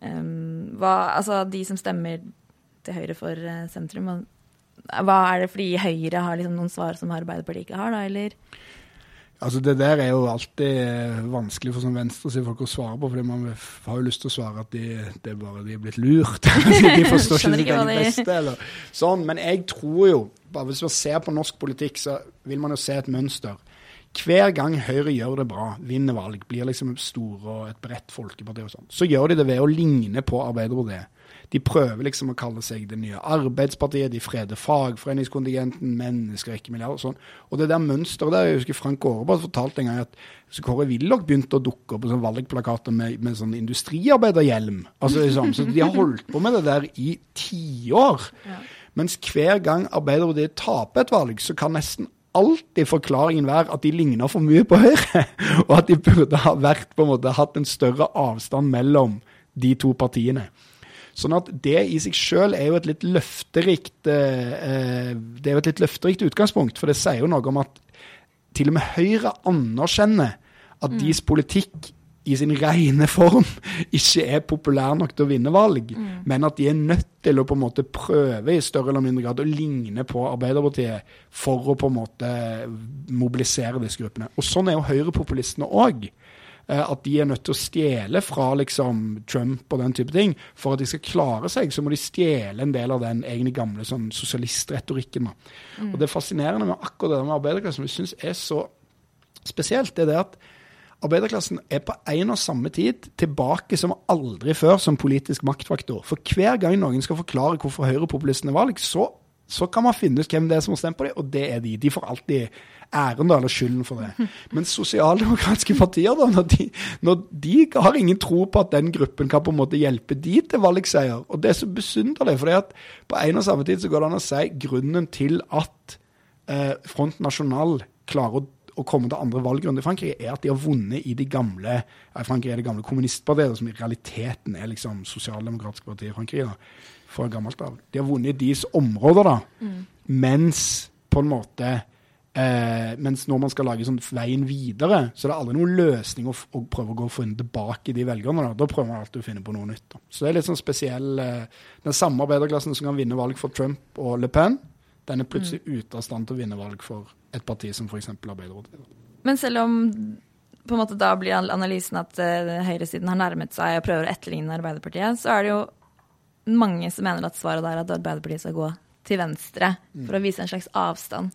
Um, hva, altså De som stemmer til høyre for eh, sentrum, hva er det fordi Høyre har liksom noen svar som Arbeiderpartiet ikke har, da, eller? Altså Det der er jo alltid eh, vanskelig for sånn venstresidefolk å svare på, fordi man har jo lyst til å svare at de, det er bare de er blitt lurt. [LAUGHS] de forstår ikke sitt eget beste. Eller. Sånn, men jeg tror jo, bare hvis man ser på norsk politikk, så vil man jo se et mønster. Hver gang Høyre gjør det bra, vinner valg, blir liksom store og et bredt folkeparti og sånn, så gjør de det ved å ligne på Arbeiderpartiet. De prøver liksom å kalle seg det nye Arbeidspartiet, de freder fagforeningskontingenten, mennesker, ikke milliarder og sånn. Og det der mønsteret der, jeg husker Frank Aarebrot fortalte en gang at så Kåre Willoch begynte å dukke opp på sånne valgplakater med, med sånn industriarbeiderhjelm. Altså, liksom. Så de har holdt på med det der i tiår. Mens hver gang Arbeiderpartiet taper et valg, så kan nesten alltid forklaringen være at de ligner for mye på Høyre. [LAUGHS] Og at de burde ha vært på en måte hatt en større avstand mellom de to partiene. Sånn at det i seg sjøl er jo et litt løfterikt eh, eh, Det er jo et litt løfterikt utgangspunkt, for det sier jo noe om at til og med Høyre anerkjenner at deres politikk i sin rene form ikke er populær nok til å vinne valg, men at de er nødt til å på en måte prøve i større eller mindre grad å ligne på Arbeiderpartiet for å på en måte mobilisere disse gruppene. Og sånn er jo høyrepopulistene òg. At de er nødt til å stjele fra liksom Trump og den type ting. For at de skal klare seg, så må de stjele en del av den egentlig gamle sånn sosialistretorikken. da. Og det er fascinerende med akkurat det med arbeiderklassen, som vi syns er så spesielt, er det at arbeiderklassen er på en og samme tid tilbake som aldri før som politisk maktfaktor. For hver gang noen skal forklare hvorfor høyrepopulistene valg, så, så kan man finne ut hvem det er som har stemt på dem, og det er de. De får alltid æren da, eller skylden for det. [LAUGHS] Men sosialdemokratiske partier, da, når de, når de, har ingen tro på at den gruppen kan på en måte hjelpe de til valgseier. Og det er så besynderlig, for på en og samme tid så går det an å si grunnen til at eh, Front National klarer å å komme til andre valgrunder i Frankrike, er at de har vunnet i de gamle i Frankrike er det gamle kommunistpartiet, som i realiteten er liksom sosialdemokratiske partier i Frankrike. da, fra gammelt av. De har vunnet i deres områder, da, mm. mens på en måte Eh, mens når man skal lage sånn veien videre, så er det aldri noen løsning å, å prøve å gå finne tilbake de velgerne. Da. da prøver man alltid å finne på noe nytt. Da. Så det er litt sånn spesiell eh, Den samme arbeiderklassen som kan vinne valg for Trump og Le Pen, den er plutselig mm. ute av stand til å vinne valg for et parti som f.eks. Arbeiderpartiet. Men selv om på en måte da blir analysen at uh, høyresiden har nærmet seg og prøver å etterligne Arbeiderpartiet, så er det jo mange som mener at svaret der er at Arbeiderpartiet skal gå til venstre mm. for å vise en slags avstand.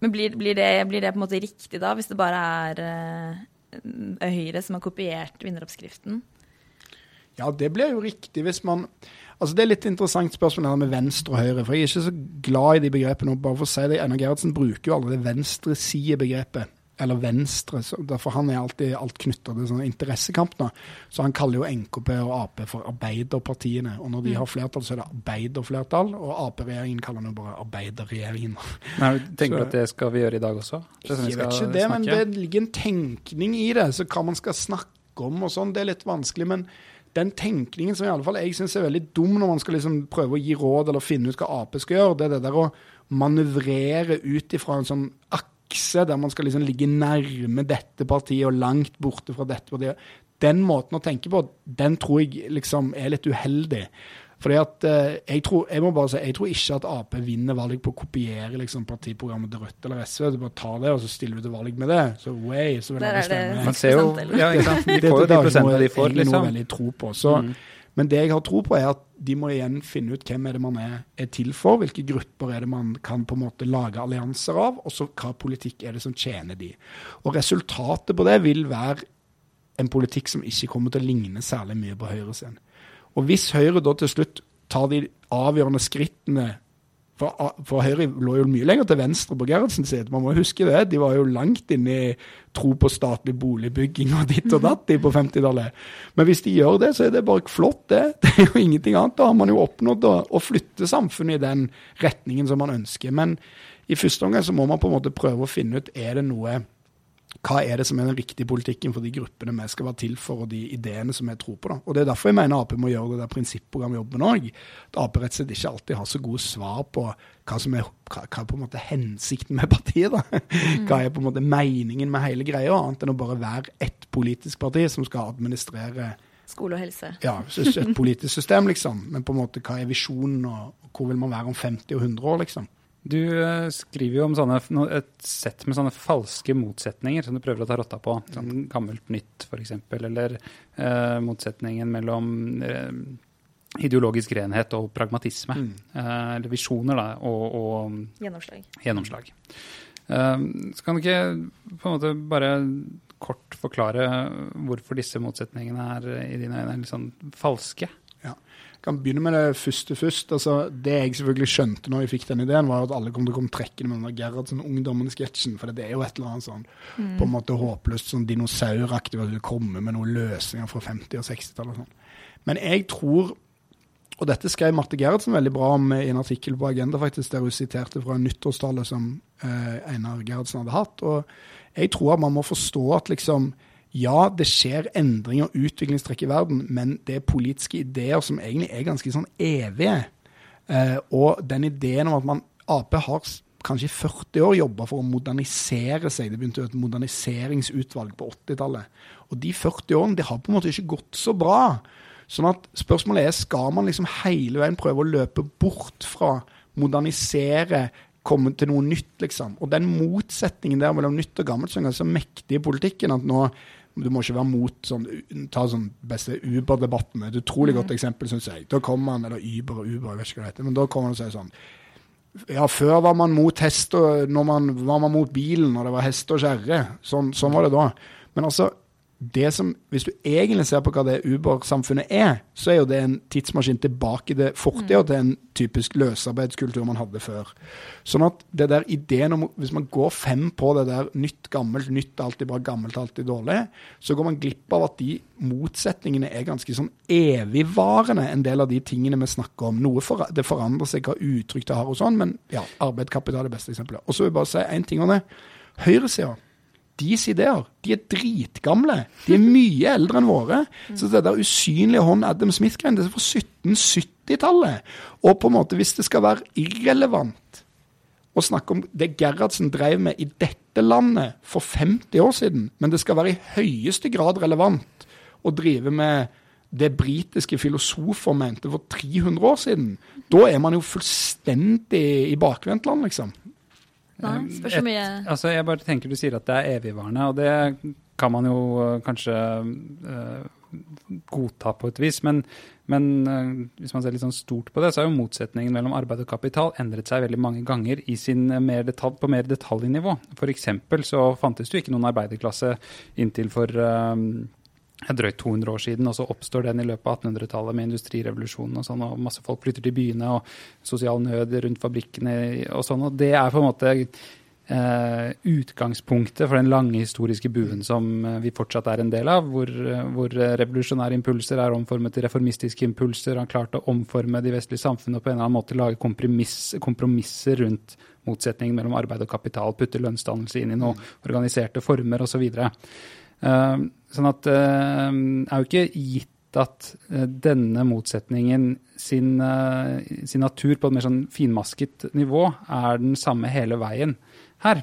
Men blir, blir, det, blir, det, på en måte riktig da, hvis det bare er uh, Høyre som har kopiert vinneroppskriften? Ja, det blir jo riktig hvis man Altså Det er litt interessant spørsmål her med venstre og høyre. for Jeg er ikke så glad i de begrepene. Bare for å si det, Einar Gerhardsen bruker jo aldri det venstresidebegrepet. eller Venstre. så derfor Han er alltid alt knytta til sånne interessekamp. nå. Så han kaller jo NKP og Ap for arbeiderpartiene. Og når de mm. har flertall, så er det arbeiderflertall. Og Ap-regjeringen kaller han jo bare arbeiderregjeringen. Nei, tenker du [LAUGHS] at det skal vi gjøre i dag også? Det jeg vet ikke det, men det ligger en tenkning i det. Så hva man skal snakke om og sånn, det er litt vanskelig. men den tenkningen som i alle fall jeg syns er veldig dum når man skal liksom prøve å gi råd eller finne ut hva Ap skal gjøre, det er det der å manøvrere ut ifra en sånn akse der man skal liksom ligge nærme dette partiet og langt borte fra dette partiet. Den måten å tenke på, den tror jeg liksom er litt uheldig. Fordi at eh, jeg tror, jeg må bare si, jeg tror ikke at Ap vinner valg på å kopiere liksom, partiprogrammet til Rødt eller SV. Du bare tar det, og så stiller du til valg med det. Så way, så vil alle stemme. Man ser jo, ja, ikke sant? [LAUGHS] De får jo de prosentene de får, liksom. noe veldig tro på. Så, mm. Men det jeg har tro på, er at de må igjen finne ut hvem er det man er, er, til for. Hvilke grupper er det man kan på en måte lage allianser av, og så hva politikk er det som tjener de. Og Resultatet på det vil være en politikk som ikke kommer til å ligne særlig mye på Høyre sin. Og hvis Høyre da til slutt tar de avgjørende skrittene for, for, Høyre lå jo mye lenger til venstre på Gerhardsen sitt. Man må huske det. De var jo langt inne i tro på statlig boligbygging og ditt og datt på 50-tallet. Men hvis de gjør det, så er det bare flott, det. [LAUGHS] Det er jo ingenting annet. Da har man jo oppnådd å, å flytte samfunnet i den retningen som man ønsker. Men i første omgang så må man på en måte prøve å finne ut er det noe hva er det som er den riktige politikken for de gruppene vi skal være til for, og de ideene som vi tror på. da. Og Det er derfor jeg mener Ap må gjøre det der prinsipprogramjobben òg. At Ap rett og slett ikke alltid har så gode svar på hva som er, hva, hva er på en måte hensikten med partiet. da. Mm. Hva er på en måte meningen med hele greia, annet enn å bare være ett politisk parti som skal administrere Skole og helse. Ja, et politisk system, liksom. Men på en måte hva er visjonen, og hvor vil man være om 50 og 100 år, liksom. Du eh, skriver jo om sånne, et sett med sånne falske motsetninger som du prøver å ta rotta på. Sånn gammelt nytt, f.eks. Eller eh, motsetningen mellom eh, ideologisk renhet og pragmatisme. Mm. Eh, eller visjoner, da, og, og gjennomslag. gjennomslag. Eh, så kan du ikke på en måte bare kort forklare hvorfor disse motsetningene er i dine øyne litt sånn falske? Kan begynne med det første først. Altså, det jeg selvfølgelig skjønte når jeg fikk den ideen, var at alle kom til å komme trekkende med den Gerhardsen-ungdommen-sketsjen. For det er jo et eller annet sånn mm. på en måte håpløst sånn dinosauraktig at du kommer med noen løsninger fra 50- og 60-tallet. Sånn. Men jeg tror og dette skrev Marte Gerhardsen veldig bra om i en artikkel på Agenda, faktisk, der hun siterte fra nyttårstale som eh, Einar Gerhardsen hadde hatt. Og jeg tror at man må forstå at liksom ja, det skjer endringer og utviklingstrekk i verden, men det er politiske ideer som egentlig er ganske sånn evige. Eh, og den ideen om at man Ap har kanskje i 40 år jobba for å modernisere seg. Det begynte jo et moderniseringsutvalg på 80-tallet. Og de 40 årene de har på en måte ikke gått så bra. Sånn at spørsmålet er skal man liksom hele veien prøve å løpe bort fra modernisere, komme til noe nytt, liksom. Og den motsetningen der mellom nytt og gammelt som er så mektig i politikken at nå du må ikke være mot sånn, ta sånn beste Uber-debatten. Et utrolig godt eksempel, syns jeg. Da kommer man, eller Uber og Uber, jeg vet ikke hva det heter, men da kommer man og sier sånn ja, før var man mot hest og når man var man mot bilen, og det var hest og kjerre. Sånn, sånn var det da. Men altså, det som, hvis du egentlig ser på hva det Uber-samfunnet er, så er jo det en tidsmaskin tilbake til fortida, til en typisk løsarbeidskultur man hadde før. Sånn at det der ideen om Hvis man går fem på det der nytt, gammelt, nytt, alltid bra, gammelt, alltid dårlig, så går man glipp av at de motsetningene er ganske sånn evigvarende, en del av de tingene vi snakker om. Noe for, det forandrer seg hva uttrykk det har og sånn, men ja, arbeid, kapital er det beste eksempelet. Og så vil jeg bare si én ting om det. Høyresida deres ideer de er dritgamle. De er mye eldre enn våre. Så det der usynlige hånd Adam Smith-greien det er fra 1770-tallet. Og på en måte, hvis det skal være irrelevant å snakke om det Gerhardsen drev med i dette landet for 50 år siden, men det skal være i høyeste grad relevant å drive med det britiske filosofer mente for 300 år siden, da er man jo fullstendig i bakvendtland, liksom. Nei, spørs så mye Et, altså jeg bare tenker Du sier at det er evigvarende, og det kan man jo uh, kanskje uh, godta på et vis. Men, men uh, hvis man ser litt sånn stort på det, så har jo motsetningen mellom arbeid og kapital endret seg veldig mange ganger i sin mer detalj, på mer detaljnivå. F.eks. så fantes det jo ikke noen arbeiderklasse inntil for drøyt 200 år siden, og så oppstår den i løpet av 1800-tallet med industrirevolusjonen og sånn, og masse folk flytter til byene, og sosial nød rundt fabrikkene og sånn. Og det er på en måte eh, utgangspunktet for den lange historiske buen som eh, vi fortsatt er en del av, hvor, eh, hvor revolusjonære impulser er omformet til reformistiske impulser, har klart å omforme de vestlige samfunnene og på en eller annen måte lage kompromiss, kompromisser rundt motsetningen mellom arbeid og kapital, putte lønnsdannelse inn i noen organiserte former osv. Uh, sånn at det uh, er jo ikke gitt at uh, denne motsetningen sin, sin, natur på et mer sånn finmasket nivå er den samme hele veien her.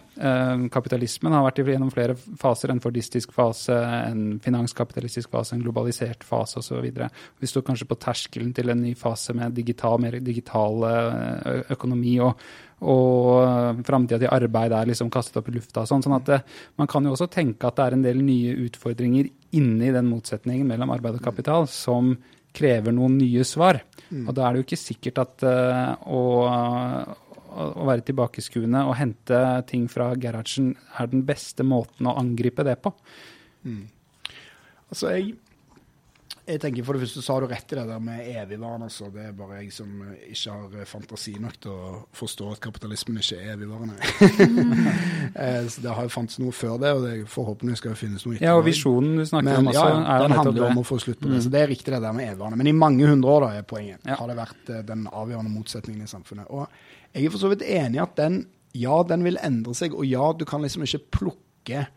kapitalismen har vært gjennom flere faser. En fordistisk fase, en finanskapitalistisk fase, en globalisert fase osv. Vi står kanskje på terskelen til en ny fase med digital, mer digital økonomi. og og framtida til arbeid er liksom kastet opp i lufta. Sånn, sånn at det, Man kan jo også tenke at det er en del nye utfordringer inni den motsetningen mellom arbeid og kapital som krever noen nye svar. Mm. Og da er det jo ikke sikkert at å, å, være tilbakeskuende og hente ting fra Gerhardsen er den beste måten å angripe det på. Mm. Altså, jeg jeg tenker For det første så har du rett i det der med evigvarende. Altså. Det er bare jeg som ikke har fantasi nok til å forstå at kapitalismen ikke er evigvarende. [LAUGHS] Eh, så Det har jo fantes noe før det, og det forhåpentligvis skal jo finnes noe etter. Ja, og visjonen du snakker Men, om også, ja, ja, den handler om å få slutt på det. Mm. Så det er riktig det der med evigvarende. Men i mange hundre år da er poenget. Ja. Har det vært uh, den avgjørende motsetningen i samfunnet. Og jeg er for så vidt enig i at den, ja, den vil endre seg, og ja, du kan liksom ikke plukke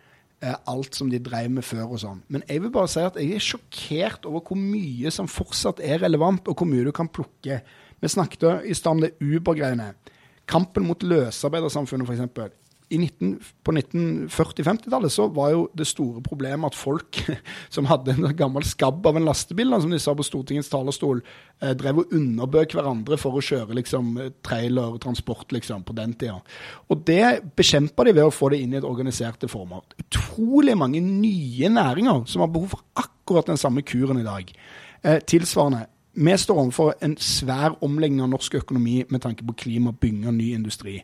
Eh, alt som de drev med før og sånn. Men jeg vil bare si at jeg er sjokkert over hvor mye som fortsatt er relevant, og hvor mye du kan plukke. Vi snakket i stad om det Uber-greiene. Kampen mot løsarbeidersamfunnet, f.eks. 19, på 1940-50-tallet så var jo det store problemet at folk [LAUGHS] som hadde en gammel skabb av en lastebil, som de sa på Stortingets talerstol, eh, drev og underbød hverandre for å kjøre liksom, trailertransport liksom, på den tida. Og det bekjempa de ved å få det inn i et organiserte former. Utrolig mange nye næringer som har behov for akkurat den samme kuren i dag. Eh, tilsvarende. Vi står overfor en svær omlegging av norsk økonomi med tanke på klima, bygging av ny industri.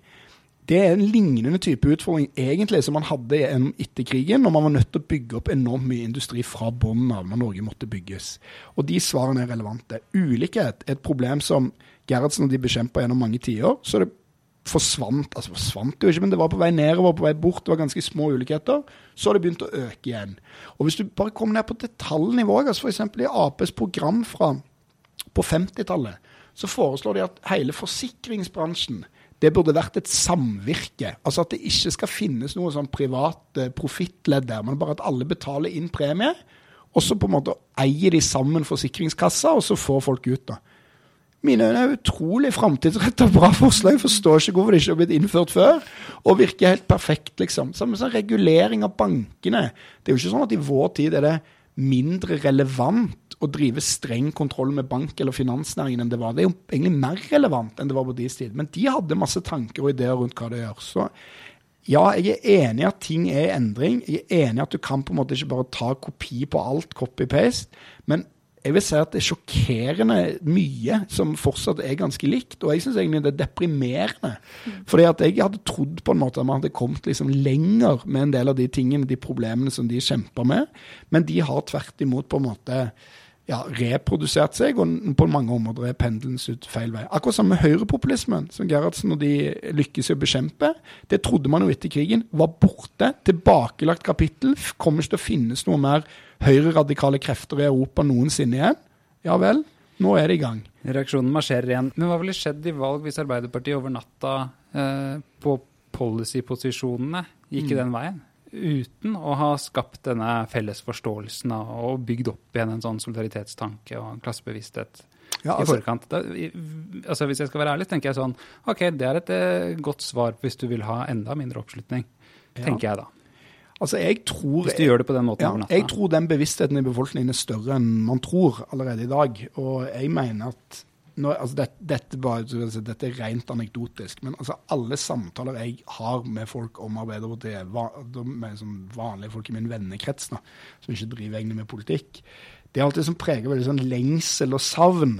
Det er en lignende type utfordring egentlig som man hadde etter krigen, når man var nødt til å bygge opp enormt mye industri fra bunnen av når Norge måtte bygges. Og de svarene er relevante. Ulikhet er et problem som Gerhardsen og de bekjempa gjennom mange tiår. Så det forsvant altså forsvant jo ikke, men det var på vei nedover, på vei bort. Det var ganske små ulikheter. Så har det begynt å øke igjen. Og hvis du bare kommer ned på detaljnivå, altså f.eks. i Aps program fra på 50-tallet, så foreslår de at hele forsikringsbransjen det burde vært et samvirke. Altså at det ikke skal finnes noe sånn privat eh, profittledd der, men bare at alle betaler inn premie. Og så på en måte eier de sammen forsikringskassa, og så får folk ut, da. Mine øyne er utrolig framtidsretta bra forslag. Forstår ikke hvorfor det ikke har blitt innført før. Og virker helt perfekt, liksom. Samme som regulering av bankene. Det er jo ikke sånn at i vår tid er det mindre relevant å drive streng kontroll med bank- eller finansnæringen enn det var. Det er jo egentlig mer relevant enn det var på deres tid. Men de hadde masse tanker og ideer rundt hva det gjør. Så ja, jeg er enig i at ting er endring. Jeg er enig i at du kan på en måte ikke bare ta kopi på alt, copy-paste. Men jeg vil si at det er sjokkerende mye som fortsatt er ganske likt. Og jeg syns egentlig det er deprimerende. Fordi at jeg hadde trodd på en måte at man hadde kommet liksom lenger med en del av de tingene, de problemene som de kjemper med. Men de har tvert imot på en måte ja, reprodusert seg, og på mange områder er pendelen snudd feil vei. Akkurat samme høyrepopulismen, som Gerhardsen og de lykkes i å bekjempe. Det trodde man jo etter krigen var borte. Tilbakelagt kapittel. Kommer ikke til å finnes noe mer høyreradikale krefter i Europa noensinne igjen. Ja vel, nå er det i gang. Reaksjonen marsjerer igjen. Men hva ville skjedd i valg hvis Arbeiderpartiet over natta eh, på policy-posisjonene gikk mm. den veien? Uten å ha skapt denne felles forståelsen og bygd opp igjen en sånn solidaritetstanke og en klassebevissthet ja, altså, i forkant. Da, i, altså Hvis jeg skal være ærlig, tenker jeg sånn OK, det er et uh, godt svar hvis du vil ha enda mindre oppslutning, ja. tenker jeg da. Altså, jeg tror, Hvis du gjør det på den måten ja, natta. Jeg tror den bevisstheten i befolkningen er større enn man tror allerede i dag. Og jeg mener at nå, altså det, dette, bare, dette, er rent anekdotisk, men altså alle samtaler jeg har med folk om Arbeiderpartiet, med sånn vanlige folk i min vennekrets da, som ikke driver egentlig med politikk, det er alltid som preger veldig sånn lengsel og savn.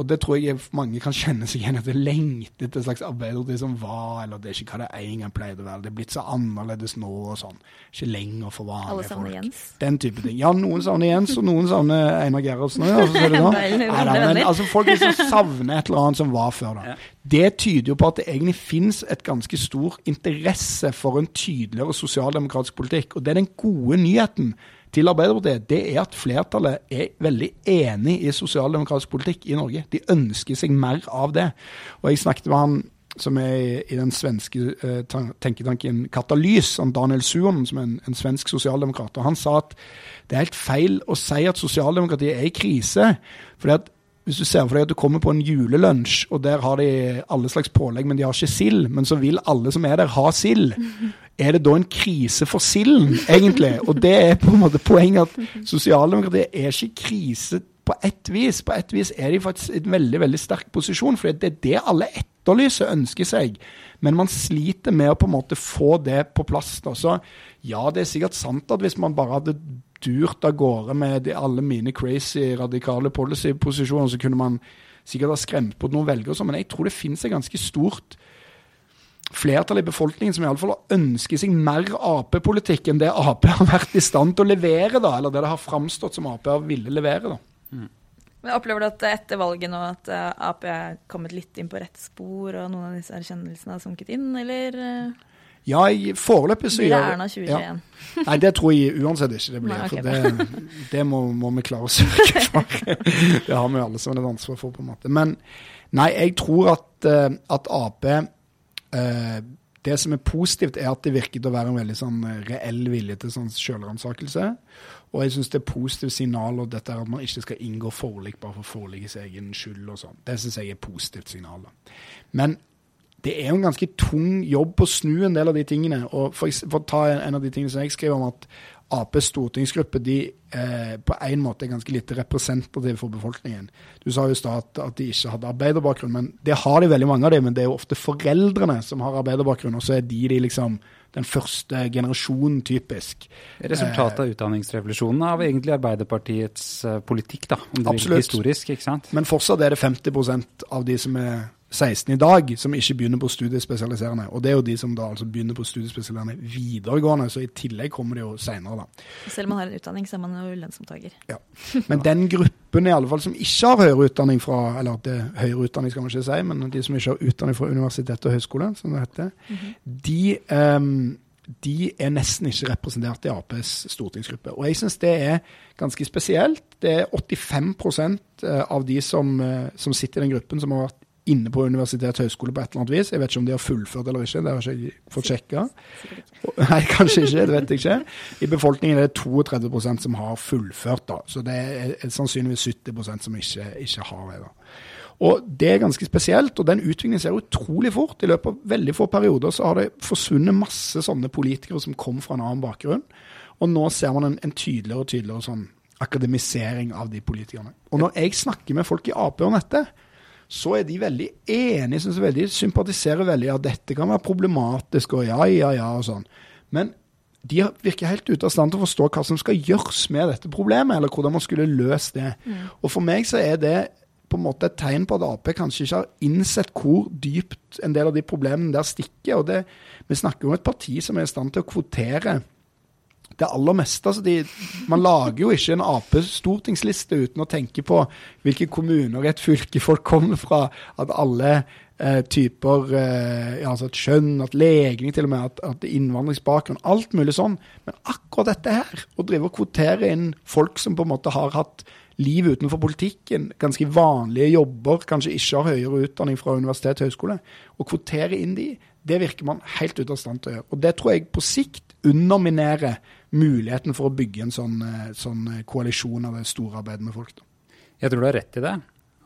Og det tror jeg mange kan kjenne seg igjen etter lengter etter et slags Arbeiderparti som var, eller det er ikke hva det en gang pleide å være. Det er blitt så annerledes nå og sånn. Ikke lenger for vanlige Alle savner Jens. Den type ting. Ja, noen savner Jens, og noen savner Einar Gerhardsen òg. Altså, ja, [LAUGHS] altså, folk liksom savner et eller annet som var før. da. Det tyder jo på at det egentlig finnes et ganske stor interesse for en tydeligere sosialdemokratisk politikk. Og det er den gode nyheten til Arbeiderpartiet, det er at flertallet er veldig enig i sosialdemokratisk politikk i Norge. De ønsker seg mer av det. Og jeg snakket med han som er i den svenske uh, tenketanken Katalys, Daniel Suon, som er en, en, svensk sosialdemokrat. og Han sa at det er helt feil å si at sosialdemokratiet er i krise. fordi at hvis du ser for deg at du kommer på en julelunsj, og der har de alle slags pålegg, men de har ikke sild, men så vil alle som er der, ha sild [LAUGHS] er det da en krise for silden, egentlig? Og det er på en måte poenget at sosialdemokratiet er ikke krise på ett vis. På ett vis er de faktisk i en veldig veldig sterk posisjon, for det er det alle etterlyser, ønsker seg. Men man sliter med å på en måte få det på plass. Da. Så ja, det er sikkert sant at hvis man bare hadde durt av gårde med de, alle mine crazy radikale policy-posisjoner, så kunne man sikkert ha skremt på noen velgere, sånn, men jeg tror det finnes et ganske stort flertallet i befolkningen som iallfall ønsker seg mer Ap-politikk enn det Ap har vært i stand til å levere, da, eller det det har framstått som Ap har ville levere. da. Mm. Men Opplever du at etter valget nå at eh, Ap er kommet litt inn på rett spor, og noen av disse erkjennelsene har sunket inn, eller? Ja, foreløpig så gjør det Erna 2021? Ja. [LAUGHS] Nei, det tror jeg uansett ikke det blir. Nei, okay, det, [LAUGHS] det må, må, vi klare å sørge [LAUGHS] for. det har vi jo alle som et ansvar for, på en måte. Men nei, jeg tror at, eh, at Ap Eh, det som er positivt, er at det virker å være en veldig sånn eh, reell vilje til sånn selvransakelse. Og jeg syns det er positive signaler dette er at man ikke skal inngå forlik bare for forlikets egen skyld. og sånn. Det syns jeg er positivt signal. Men det er jo en ganske tung jobb å snu en del av de tingene. og For, for å ta en av de tingene som jeg skriver om, at Aps stortingsgruppe de eh, på en måte er ganske lite representative for befolkningen. Du sa jo i stad at, at, de ikke hadde arbeiderbakgrunn, men det har de veldig mange av dem. Men det er jo ofte foreldrene som har arbeiderbakgrunn, og så er de, de liksom den første generasjonen, typisk. Resultatet av eh, utdanningsrevolusjonen av egentlig Arbeiderpartiets uh, politikk, da, om det er historisk, ikke sant? Men fortsatt er det 50% av de som er 16 i dag som ikke begynner på studiespesialiserende. Og det er jo de som da altså begynner på studiespesialiserende videregående, så i tillegg kommer de jo seinere, da. Selv om man har en utdanning, så er man jo lønnsomtaker. Ja. Men den gruppen i alle fall som ikke har høyere utdanning fra Eller det høyere utdanning skal man ikke si, men de som ikke har utdanning fra universitet og høyskole, som det heter, mm -hmm. de um, de er nesten ikke representert i Aps stortingsgruppe. Og jeg syns det er ganske spesielt. Det er 85 eh, av de som, eh, som sitter i den gruppen, som har vært inne på universitet og høyskole på et eller annet vis. Jeg vet ikke om de har fullført eller ikke, det har jeg ikke fått sjekka. [LAUGHS] Nei, kanskje ikke, det vet jeg ikke. I befolkningen er det 32% som har fullført, da. Så det er sannsynligvis 70% som ikke, ikke har det. da. Og Det er ganske spesielt, og den utviklingen ser utrolig fort. I løpet av veldig få perioder så har det forsvunnet masse sånne politikere som kom fra en annen bakgrunn. Og nå ser man en, en tydeligere og tydeligere sånn akademisering av de politikerne. Og når jeg snakker med folk i Ap om dette, så er de veldig enige, synes veldig, sympatiserer veldig. at dette kan være problematisk, og ja, ja, ja, og sånn. Men de virker helt ute av stand til å forstå hva som skal gjøres med dette problemet, eller hvordan man skulle løst det. Mm. Og For meg så er det på en måte et tegn på at Ap kanskje ikke har innsett hvor dypt en del av de problemene der stikker. og det, Vi snakker om et parti som er i stand til å kvotere det aller meste. Altså de, man lager jo ikke en Ap-stortingsliste uten å tenke på hvilke kommuner i et fylke folk kommer fra. At alle eh, typer eh, altså at kjønn, at legning til og med, at, at innvandringsbakgrunn. Alt mulig sånn. Men akkurat dette her, å drive og kvotere inn folk som på en måte har hatt liv utenfor politikken, ganske vanlige jobber, kanskje ikke har høyere utdanning fra universitet og høyskole, å kvotere inn de, det virker man helt ute av stand til å gjøre. Og det tror jeg på sikt underminerer muligheten for å bygge en sånn, eh, sånn eh, koalisjon av storarbeid med folk. Da. Jeg tror du har rett i det.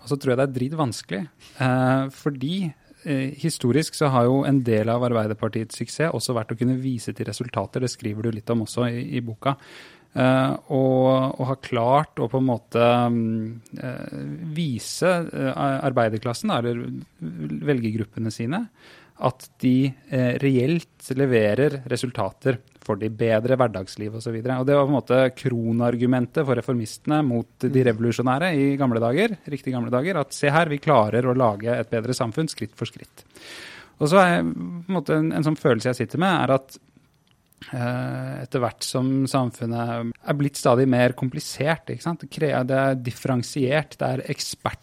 Og så tror jeg det er dritvanskelig. Eh, fordi eh, historisk så har jo en del av Arbeiderpartiets suksess også vært å kunne vise til resultater. Det skriver du litt om også i, i boka. Eh, og, og, har klart å på en måte eh, vise arbeiderklassen, eller velgergruppene sine, at de reelt leverer resultater for de bedre hverdagsliv osv. Det var på en måte kronargumentet for reformistene mot de mm. revolusjonære i gamle dager. riktig gamle dager, At se her, vi klarer å lage et bedre samfunn skritt for skritt. Og så er på en, måte en, en sånn følelse jeg sitter med, er at eh, etter hvert som samfunnet er blitt stadig mer komplisert. Det er differensiert, det er ekspert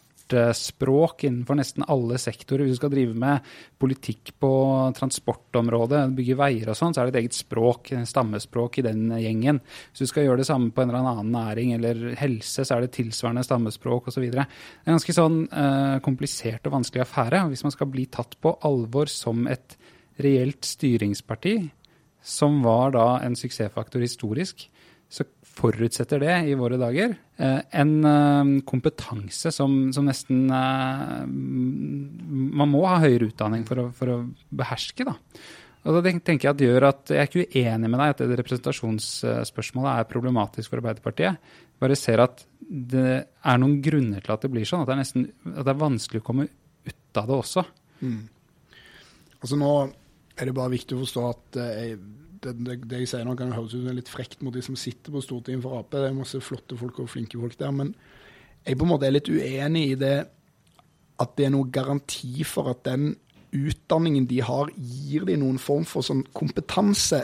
språk innenfor nesten alle sektorer. Hvis du skal drive med politikk på transportområdet, bygge veier og sånn, så er det et eget språk, stammespråk i den gjengen. Hvis du skal gjøre det samme på en eller annen næring eller helse, så er det tilsvarende stammespråk osv. Det er en ganske sånn uh, komplisert og vanskelig affære. Hvis man skal bli tatt på alvor som et reelt styringsparti, som var da en suksessfaktor historisk, så forutsetter det i våre dager eh, en eh, kompetanse som, som, nesten eh, Man må ha høyere utdanning for å, for å beherske, da. Og da tenker Jeg at det gjør at jeg er ikke uenig med deg at det representasjonsspørsmålet er problematisk for Arbeiderpartiet. Bare ser at det er noen grunner til at det blir sånn. At det er, nesten, at det er vanskelig å komme ut av det også. Mm. Altså Nå er det bare viktig å forstå at det, det, det, jeg sier nå kan høres ut som litt frekt mot de som sitter på Stortinget for Ap. Det er masse flotte folk og flinke folk der. Men jeg på en måte er litt uenig i det at det er noen garanti for at den utdanningen de har, gir de noen form for sånn kompetanse.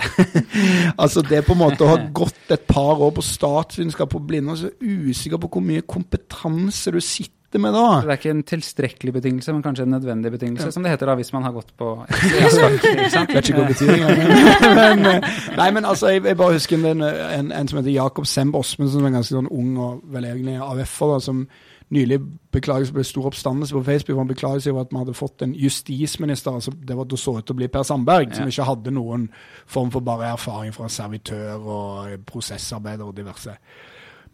[LAUGHS] altså Det på en måte å ha gått et par år på statsvitenskap på Blindern, så usikker på hvor mye kompetanse du sitter sitter med da. Det er ikke en tilstrekkelig betingelse, men kanskje en nødvendig betingelse, ja. som det heter da hvis man har gått på [LAUGHS] Vet ikke hva betydningen [LAUGHS] er. Nei, men altså, jeg, jeg bare husker en, en, en, som heter Jakob Semb Osmen, som er ganske sånn ung og vel egentlig AUF-er, som nylig beklaget ble stor oppstandelse på Facebook. Han beklaget seg over at vi hadde fått en justisminister altså det var det så ut til å bli Per Sandberg, ja. som ikke hadde noen form for bare erfaring fra servitør og prosessarbeider og diverse.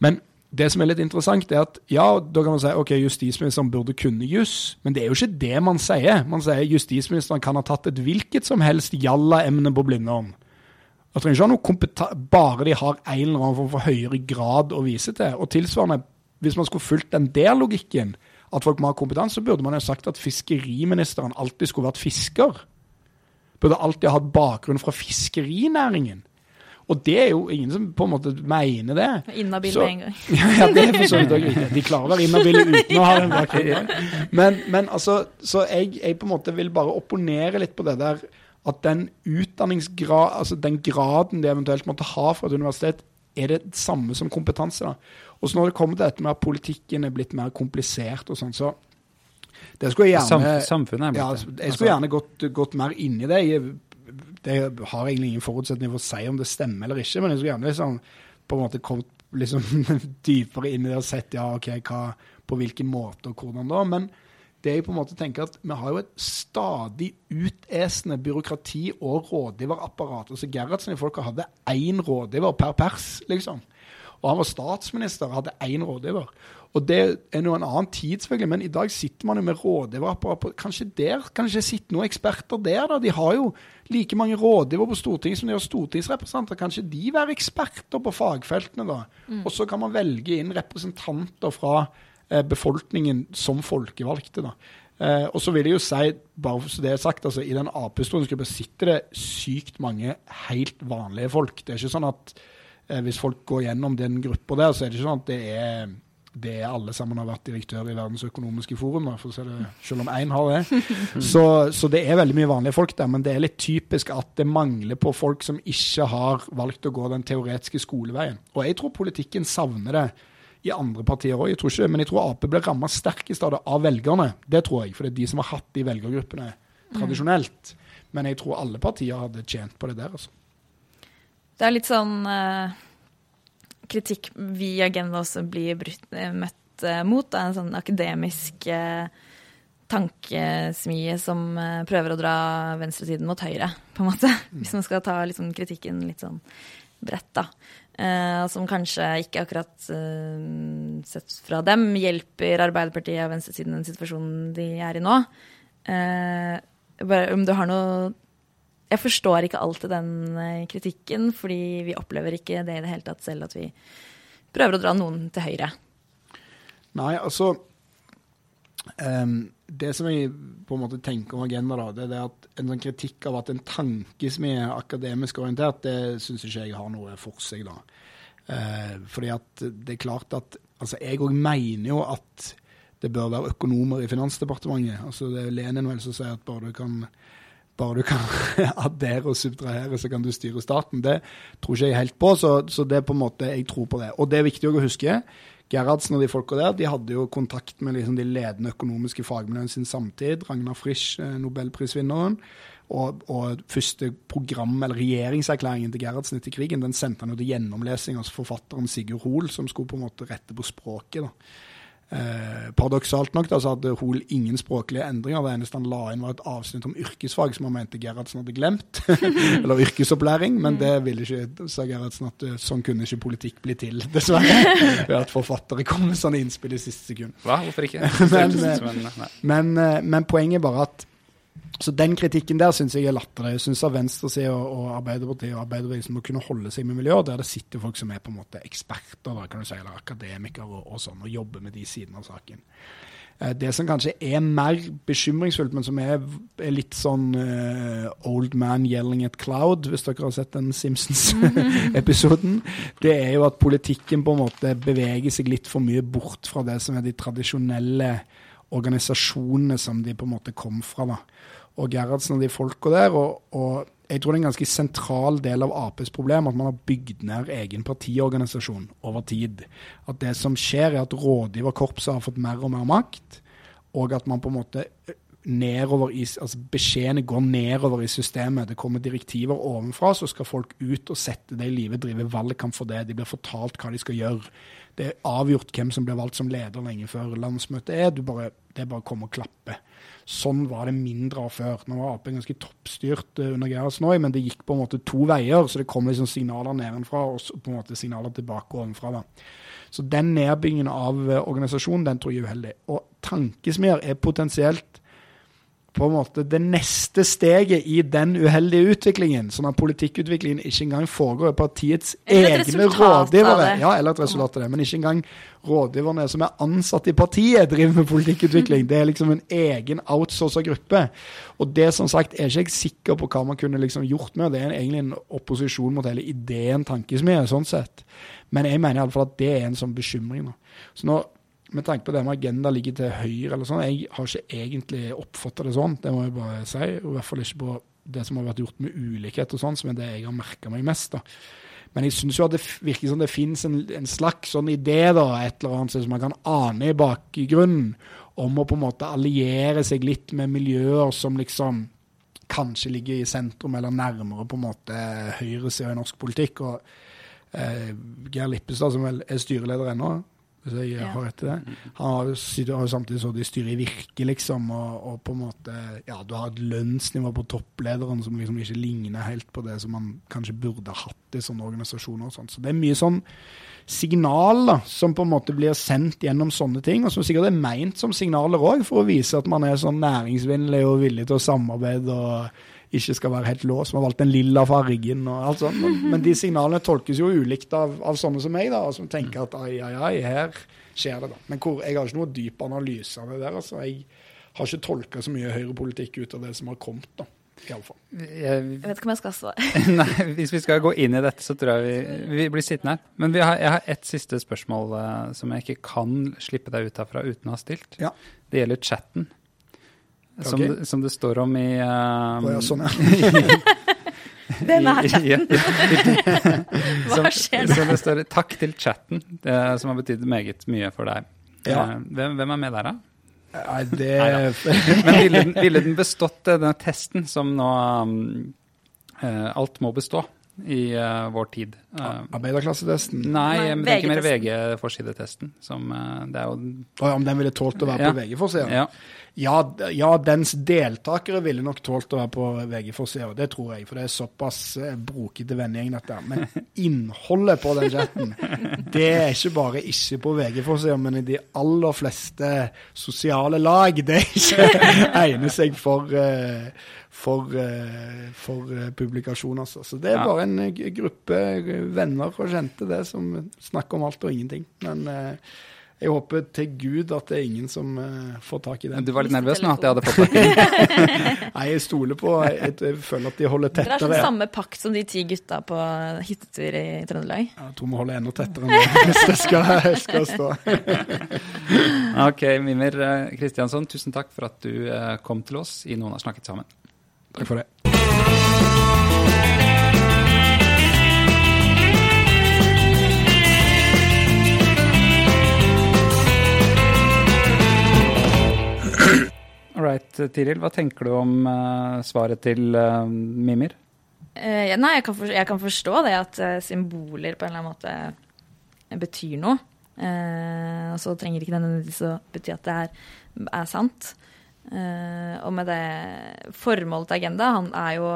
Men det som er litt interessant, er at ja, da kan man si ok, justisministeren burde kunne juss, men det er jo ikke det man sier. Man sier justisministeren kan ha tatt et hvilket som helst jalla-emne på Blindern. Det trenger ikke ha noe bare de har en eller annen form for høyere grad å vise til. Og tilsvarende, hvis man skulle fulgt den der logikken, at folk må ha kompetanse, så burde man jo sagt at fiskeriministeren alltid skulle vært fisker. Burde alltid ha hatt bakgrunn fra fiskerinæringen. Og det er jo ingen som på en måte mener det. Inhabile med en gang. [LAUGHS] ja, det er for så vidt òg riktig. De klarer å være inhabile uten å ha en bakgrunn. [LAUGHS] Men, men altså, så jeg, jeg, på en måte vil bare opponere litt på det der at den utdanningsgrad, altså den graden de eventuelt måtte ha fra et universitet, er det samme som kompetanse. da. Og så når det kommer til dette med at politikken er blitt mer komplisert og sånn, så det skulle jeg gjerne, Samfunnet er blitt det. Ja, jeg skulle gjerne gått, gått mer inn i det. Jeg det har egentlig ingen forutsetning for å si om det stemmer eller ikke, men jeg skulle gjerne liksom, på en måte kommet liksom, [LAUGHS] dypere inn i det og sett ja, ok, hva, på hvilken måte og hvordan da. Men det jeg på en måte tenker at vi har jo et stadig utesende byråkrati og rådgiverapparat. Altså Gerhardsen i folka hadde én rådgiver per pers, liksom. Og han var statsminister og hadde én rådgiver. Og Det er nå en annen tid, selvfølgelig, men i dag sitter man jo med rådgiverapparat. Kanskje der kanskje sitter noen eksperter der? da? De har jo like mange rådgivere på Stortinget som de har stortingsrepresentanter. Kanskje de være eksperter på fagfeltene, da? Mm. Og så kan man velge inn representanter fra eh, befolkningen som folkevalgte. da. Eh, og så vil jeg jo si, bare så det er sagt, altså i den Ap-stortingsgruppa sitter det sykt mange helt vanlige folk. Det er ikke sånn at eh, hvis folk går gjennom den gruppa der, så er det ikke sånn at det er det alle sammen har vært direktør i Verdens økonomiske forum, for å si det, selv om én har det. [LAUGHS] Så, så, det er veldig mye vanlige folk der, men det er litt typisk at det mangler på folk som ikke har valgt å gå den teoretiske skoleveien. Og jeg tror politikken savner det i andre partier òg. Men jeg tror Ap blir ramma sterkest av det av velgerne. Det tror jeg, for det er de som har hatt de velgergruppene tradisjonelt. Men jeg tror alle partier hadde tjent på det der. altså. Det er litt sånn uh, kritikk vi i Agenda også blir brutt, uh, møtt uh, mot. Er en sånn akademisk tankesmie som prøver å dra venstresiden mot høyre, på en måte. Hvis man skal ta liksom, kritikken litt sånn bredt, da. Uh, som kanskje ikke akkurat uh, sett fra dem hjelper Arbeiderpartiet og venstresiden den situasjonen de er i nå. Uh, bare om du har noe Jeg forstår ikke alltid den kritikken, fordi vi opplever ikke det i det hele tatt selv at vi prøver å dra noen til høyre. Nei, altså um, Det som jeg på en måte tenker om Agenda, da, det er at en sånn kritikk av at en tanke som er akademisk orientert, det syns ikke jeg har noe for seg. da. Uh, fordi at det er klart at altså Jeg òg mener jo at det bør være økonomer i Finansdepartementet. Altså Det er Lenin vel som sier at bare du kan bare du kan [LAUGHS] addere og subtrahere, så kan du styre staten. Det tror ikke jeg helt på, så, så det er på en måte jeg tror på det. Og det er viktig å huske. Gerhardsen og de folka der de hadde jo kontakt med liksom de ledende økonomiske fagmiljøene sin samtid. Ragnar Frisch, eh, nobelprisvinneren. Og, og, første program, eller regjeringserklæringen til Gerhardsen etter krigen den sendte han jo til gjennomlesing hos forfatteren Sigurd Hoel, som skulle på en måte rette på språket. da. Eh, paradoksalt nok da, så hadde Hoel ingen språklige endringer. Det eneste han la inn, var et avsnitt om yrkesfag som han mente Gerhardsen hadde glemt. [LAUGHS] Eller yrkesopplæring. Men det ville ikke, sa Gerhardsen, at eh, sånn kunne ikke politikk bli til, [LAUGHS] dessverre. [LAUGHS] Ved at forfattere kom med sånne innspill i siste sekund. Hva? Hvorfor ikke? men, men, men, eh, men poenget er bare at så den kritikken der syns jeg er latterlig. Jeg syns venstresida og Arbeiderpartiet og arbeiderbevegelsen må kunne holde seg med miljøer der det sitter folk som er på en måte eksperter, da, kan du si, eller akademikere og, og sånn, og jobber med de sidene av saken. Eh, det som kanskje er mer bekymringsfullt, men som er, er litt sånn uh, old man yelling at cloud, hvis dere har sett den Simpsons-episoden, [LAUGHS] det er jo at politikken på en måte beveger seg litt for mye bort fra det som er de tradisjonelle organisasjonene som de på en måte kom fra. da og Gerhardsen og de folka der. Og, og, jeg tror det er en ganske sentral del av Aps problem at man har bygd ned egen partiorganisasjon over tid. At det som skjer, er at rådgiverkorpset har fått mer og mer makt, og at man på en måte nedover i, altså Beskjedene går nedover i systemet. Det kommer direktiver ovenfra, så skal folk ut og sette det i livet, drive valgkamp for det. De blir fortalt hva de skal gjøre. Det er avgjort hvem som blir valgt som leder lenge før landsmøtet er. Bare, det er bare å komme og klappe. Sånn var det mindre av før. Nå var Ap ganske toppstyrt uh, under Gerhardsen men det gikk på en måte to veier. Så det kom liksom signaler nedenfra og på en måte signaler tilbake ovenfra. Da. Så den nedbyggingen av uh, organisasjonen den tror jeg er uheldig. Og tankesmier er potensielt på en måte det neste steget i den uheldige utviklingen, sånn at politikkutviklingen ikke engang foregår i partiets egne rådgivere. Ja, eller et resultat av det, men ikke engang rådgiverne som er ansatt i partiet, driver med politikkutvikling. Det er liksom en egen outsourca gruppe. Og det som sagt er ikke jeg sikker på hva man kunne liksom gjort med. Det er egentlig en opposisjon mot hele ideen tankesmie, sånn sett. Men jeg mener iallfall at det er en sånn bekymring. nå. Så nå med tanke på det med agenda ligger til høyre eller sånn, jeg har ikke egentlig oppfatta det sånn, det må jeg bare si. I hvert fall ikke på det som har vært gjort med ulikhet og sånn, som er det jeg har merka meg mest. da. Men jeg syns jo at det virker som det finnes en, en, slags sånn idé, da, et eller annet som man kan ane i bakgrunnen, om å på en måte alliere seg litt med miljøer som liksom kanskje ligger i sentrum, eller nærmere på en måte høyresida i norsk politikk. og eh, Geir Lippestad, som vel er styreleder ennå, hvis jeg ja. har rett i det. Han har, jo samtidig så de styrer i Virke, liksom, og, og, på en måte Ja, du har et lønnsnivå på topplederen som liksom ikke ligner helt på det som man kanskje burde hatt i sånne organisasjoner. og sånt. Så det er mye sånn signal da, som på en måte blir sendt gjennom sånne ting, og som sikkert er meint som signaler òg, for å vise at man er sånn næringsvennlig og villig til å samarbeide. og ikke skal være helt låst. Vi har valgt den lilla fargen og alt sånt. Men, men, de signalene tolkes jo ulikt av, av sånne som meg, da, som tenker at ai, ai, ai, her skjer det, da. Men hvor, jeg har ikke noe dyp analyse av det der. altså. Jeg har ikke tolka så mye høyrepolitikk ut av det som har kommet, da. Iallfall. Jeg, Jeg vet ikke om jeg skal svare. [LAUGHS] nei, hvis vi skal gå inn i dette, så tror jeg vi, vi blir sittende her. Men vi har, jeg har ett siste spørsmål uh, som jeg ikke kan slippe deg ut herfra uten å ha stilt. Ja. Det gjelder chatten. Som, Ok. det, som det står om i um, oh, ja, sånn, ja. [LAUGHS] [LAUGHS] Den er chatten. [LAUGHS] Hva skjer nå? Så det står 'takk til chatten', det, som har betydd meget mye for deg. Ja. Eh, Hvem, hvem er med der, da? Nei, det Men ville den, ville den bestått eh, denne testen som nå um, eh, Alt må bestå i uh, vår tid. Uh, Arbeiderklassetesten. nei, Nei, jeg tenker mer. VG-forsidetesten. Som uh, det er jo Og om den ville tålt å være Ja. på VG-forsida? Ja. Ja, ja, dens deltakere ville nok tålt å være på VG-forsida, det tror jeg. For det er såpass brokete vennegjeng, dette. Men [LAUGHS] innholdet på den chatten, det er ikke bare ikke på VG-forsida, men i de aller fleste sosiale lag. Det er ikke [LAUGHS] egner seg for, eh, for, eh, for eh, publikasjon, altså. Så det er Ja. bare en eh, gruppe venner og kjente, det, som snakker om alt og ingenting. Men jeg håper til Gud at det er ingen som får tak i den. Du var litt nervøs nå at jeg hadde fått tak i den. [LAUGHS] Nei, jeg stoler på Jeg, jeg føler at de holder tettere. Dere har sånn samme pakt som de ti gutta på hyttetur i Trøndelag. Jeg tror vi holder enda tettere enn det [LAUGHS] hvis det skal, skal stå. [LAUGHS] Ok, Mimir Kristiansson, tusen takk for at du kom til oss i Noen har snakket sammen. Takk for det. All right, eh, Tiril, hva tenker du om uh, svaret til uh, Mimir? Uh, ja, nei, jeg kan, for, jeg kan forstå det at symboler på en eller annen måte betyr noe. Eh, og så trenger ikke det nødvendigvis å bety at det er, er sant. Eh, og med det formålet til Agenda han er jo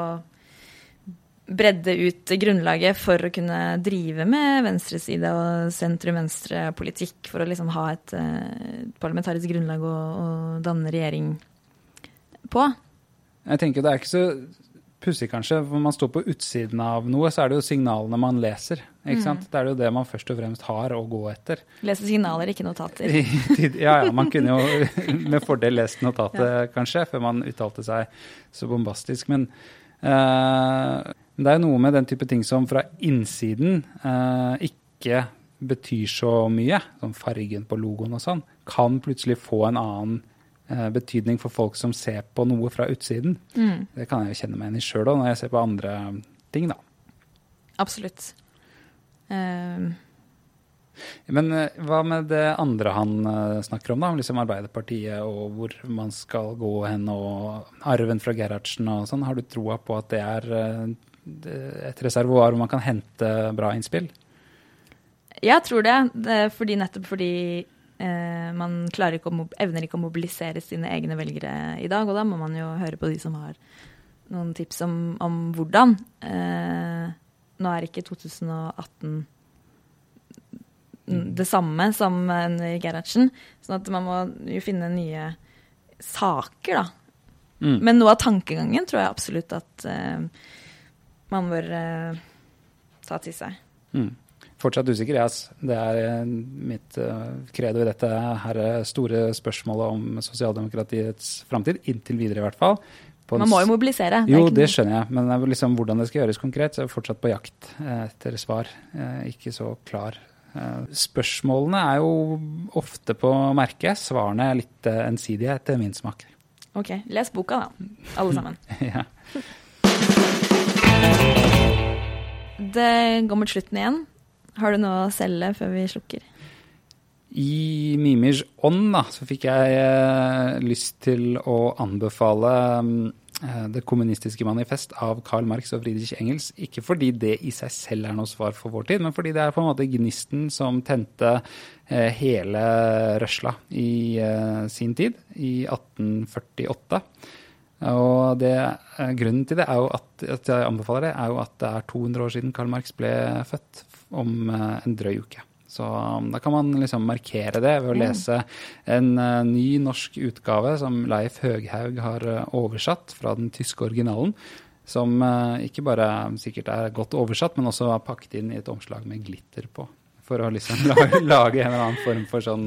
bredde ut grunnlaget for å kunne drive med venstreside og sentrum-venstre-politikk, for å liksom ha et eh, parlamentarisk grunnlag å, å danne regjering på. Jeg tenker Det er ikke så pussig, kanskje. For man står på utsiden av noe, så er det jo signalene man leser. ikke sant? Det er jo det man først og fremst har å gå etter. Lese signaler, ikke notater. [LAUGHS] Ja, ja, man kunne jo [LAUGHS] med fordel lest notatet, kanskje, før man uttalte seg så bombastisk. Men uh, det er jo noe med den type ting som fra innsiden uh, ikke betyr så mye, som fargen på logoen og sånn, kan plutselig få en annen betydning for folk som ser på noe fra utsiden. Mm, Det kan jeg jo kjenne meg igjen i sjøl òg, når jeg ser på andre ting, da. absolutt. Uh... Men eh, hva med det andre han eh, snakker om, da? Liksom Arbeiderpartiet og hvor man skal gå hen, og arven fra Gerhardsen og sånn. Har du troa på at det er eh, et reservoar hvor man kan hente bra innspill? Jeg tror det. det fordi, nettopp fordi eh, man klarer ikke å, evner ikke å mobilisere sine egne velgere i dag. Og da må man jo høre på de som har noen tips om, om hvordan. Eh, nå er ikke 2018 det samme som under Gerhardsen. sånn at man må jo finne nye saker, da. Mm. Men noe av tankegangen tror jeg absolutt at eh, man bør eh, ta til seg. Mm. Fortsatt usikker, ass. Det er eh, mitt kredo credo i dette her eh, store spørsmålet om sosialdemokratiets framtid. Inntil videre, i hvert fall. En Man må jo mobilisere. Det Jo, det skjønner jeg, men liksom hvordan det skal gjøres konkret, så er jeg fortsatt på jakt eh, etter svar. Eh, Ikke så klar. Eh, Spørsmålene er jo ofte på merket, svarene er litt eh, ensidige etter min smak. Ok, les boka da, alle sammen. [LAUGHS] ja. Det går mot slutten igjen. Har du noe å selge før vi slukker? I Mimirs ånd da, så fikk jeg eh, lyst til å anbefale eh, Det kommunistiske manifest av Karl Marx og Friedrich Engels. Ikke fordi det i seg selv er noe svar for vår tid, men fordi det er på en måte gnisten som tente eh, hele røsla i eh, sin tid, i 1848. Og det, eh, grunnen til det er jo at, at jeg anbefaler det, er jo at det er 200 år siden Karl Marx ble født, om eh, en drøy uke. Så um, da kan man liksom markere det ved å lese en eh, ny norsk utgave som Leif Høghaug har eh, oversatt fra den tyske originalen. Som ikke bare sikkert er godt oversatt, men også er pakket inn i et omslag med glitter på. for å liksom [LAUGHS] lage, lage en eller annen form for sånn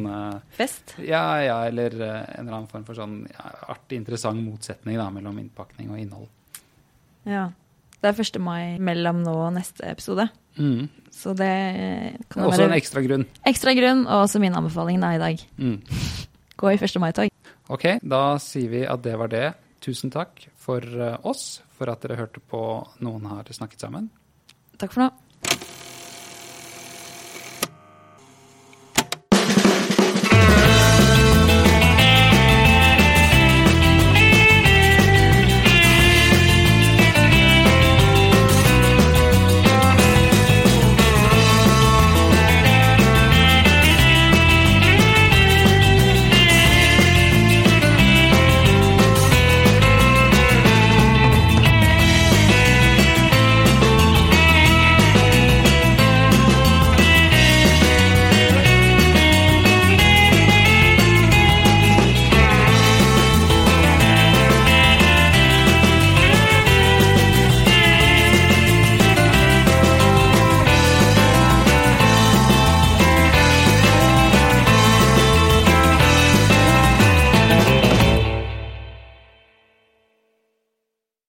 Fest. Ja, ja, eller en eller annen form for sånn ja, artig, interessant motsetning da, mellom innpakning og innhold. Ja. Det er 1. mai mellom nå og neste episode. Mm. Så det kan Også en ekstra grunn. ekstra grunn, og også min anbefaling da i dag. Mm. [LAUGHS] Gå i 1. mai-tog. Ok, da sier vi at det var det. Tusen takk for eh, oss, for at dere hørte på Noen har snakket sammen. Takk for nå.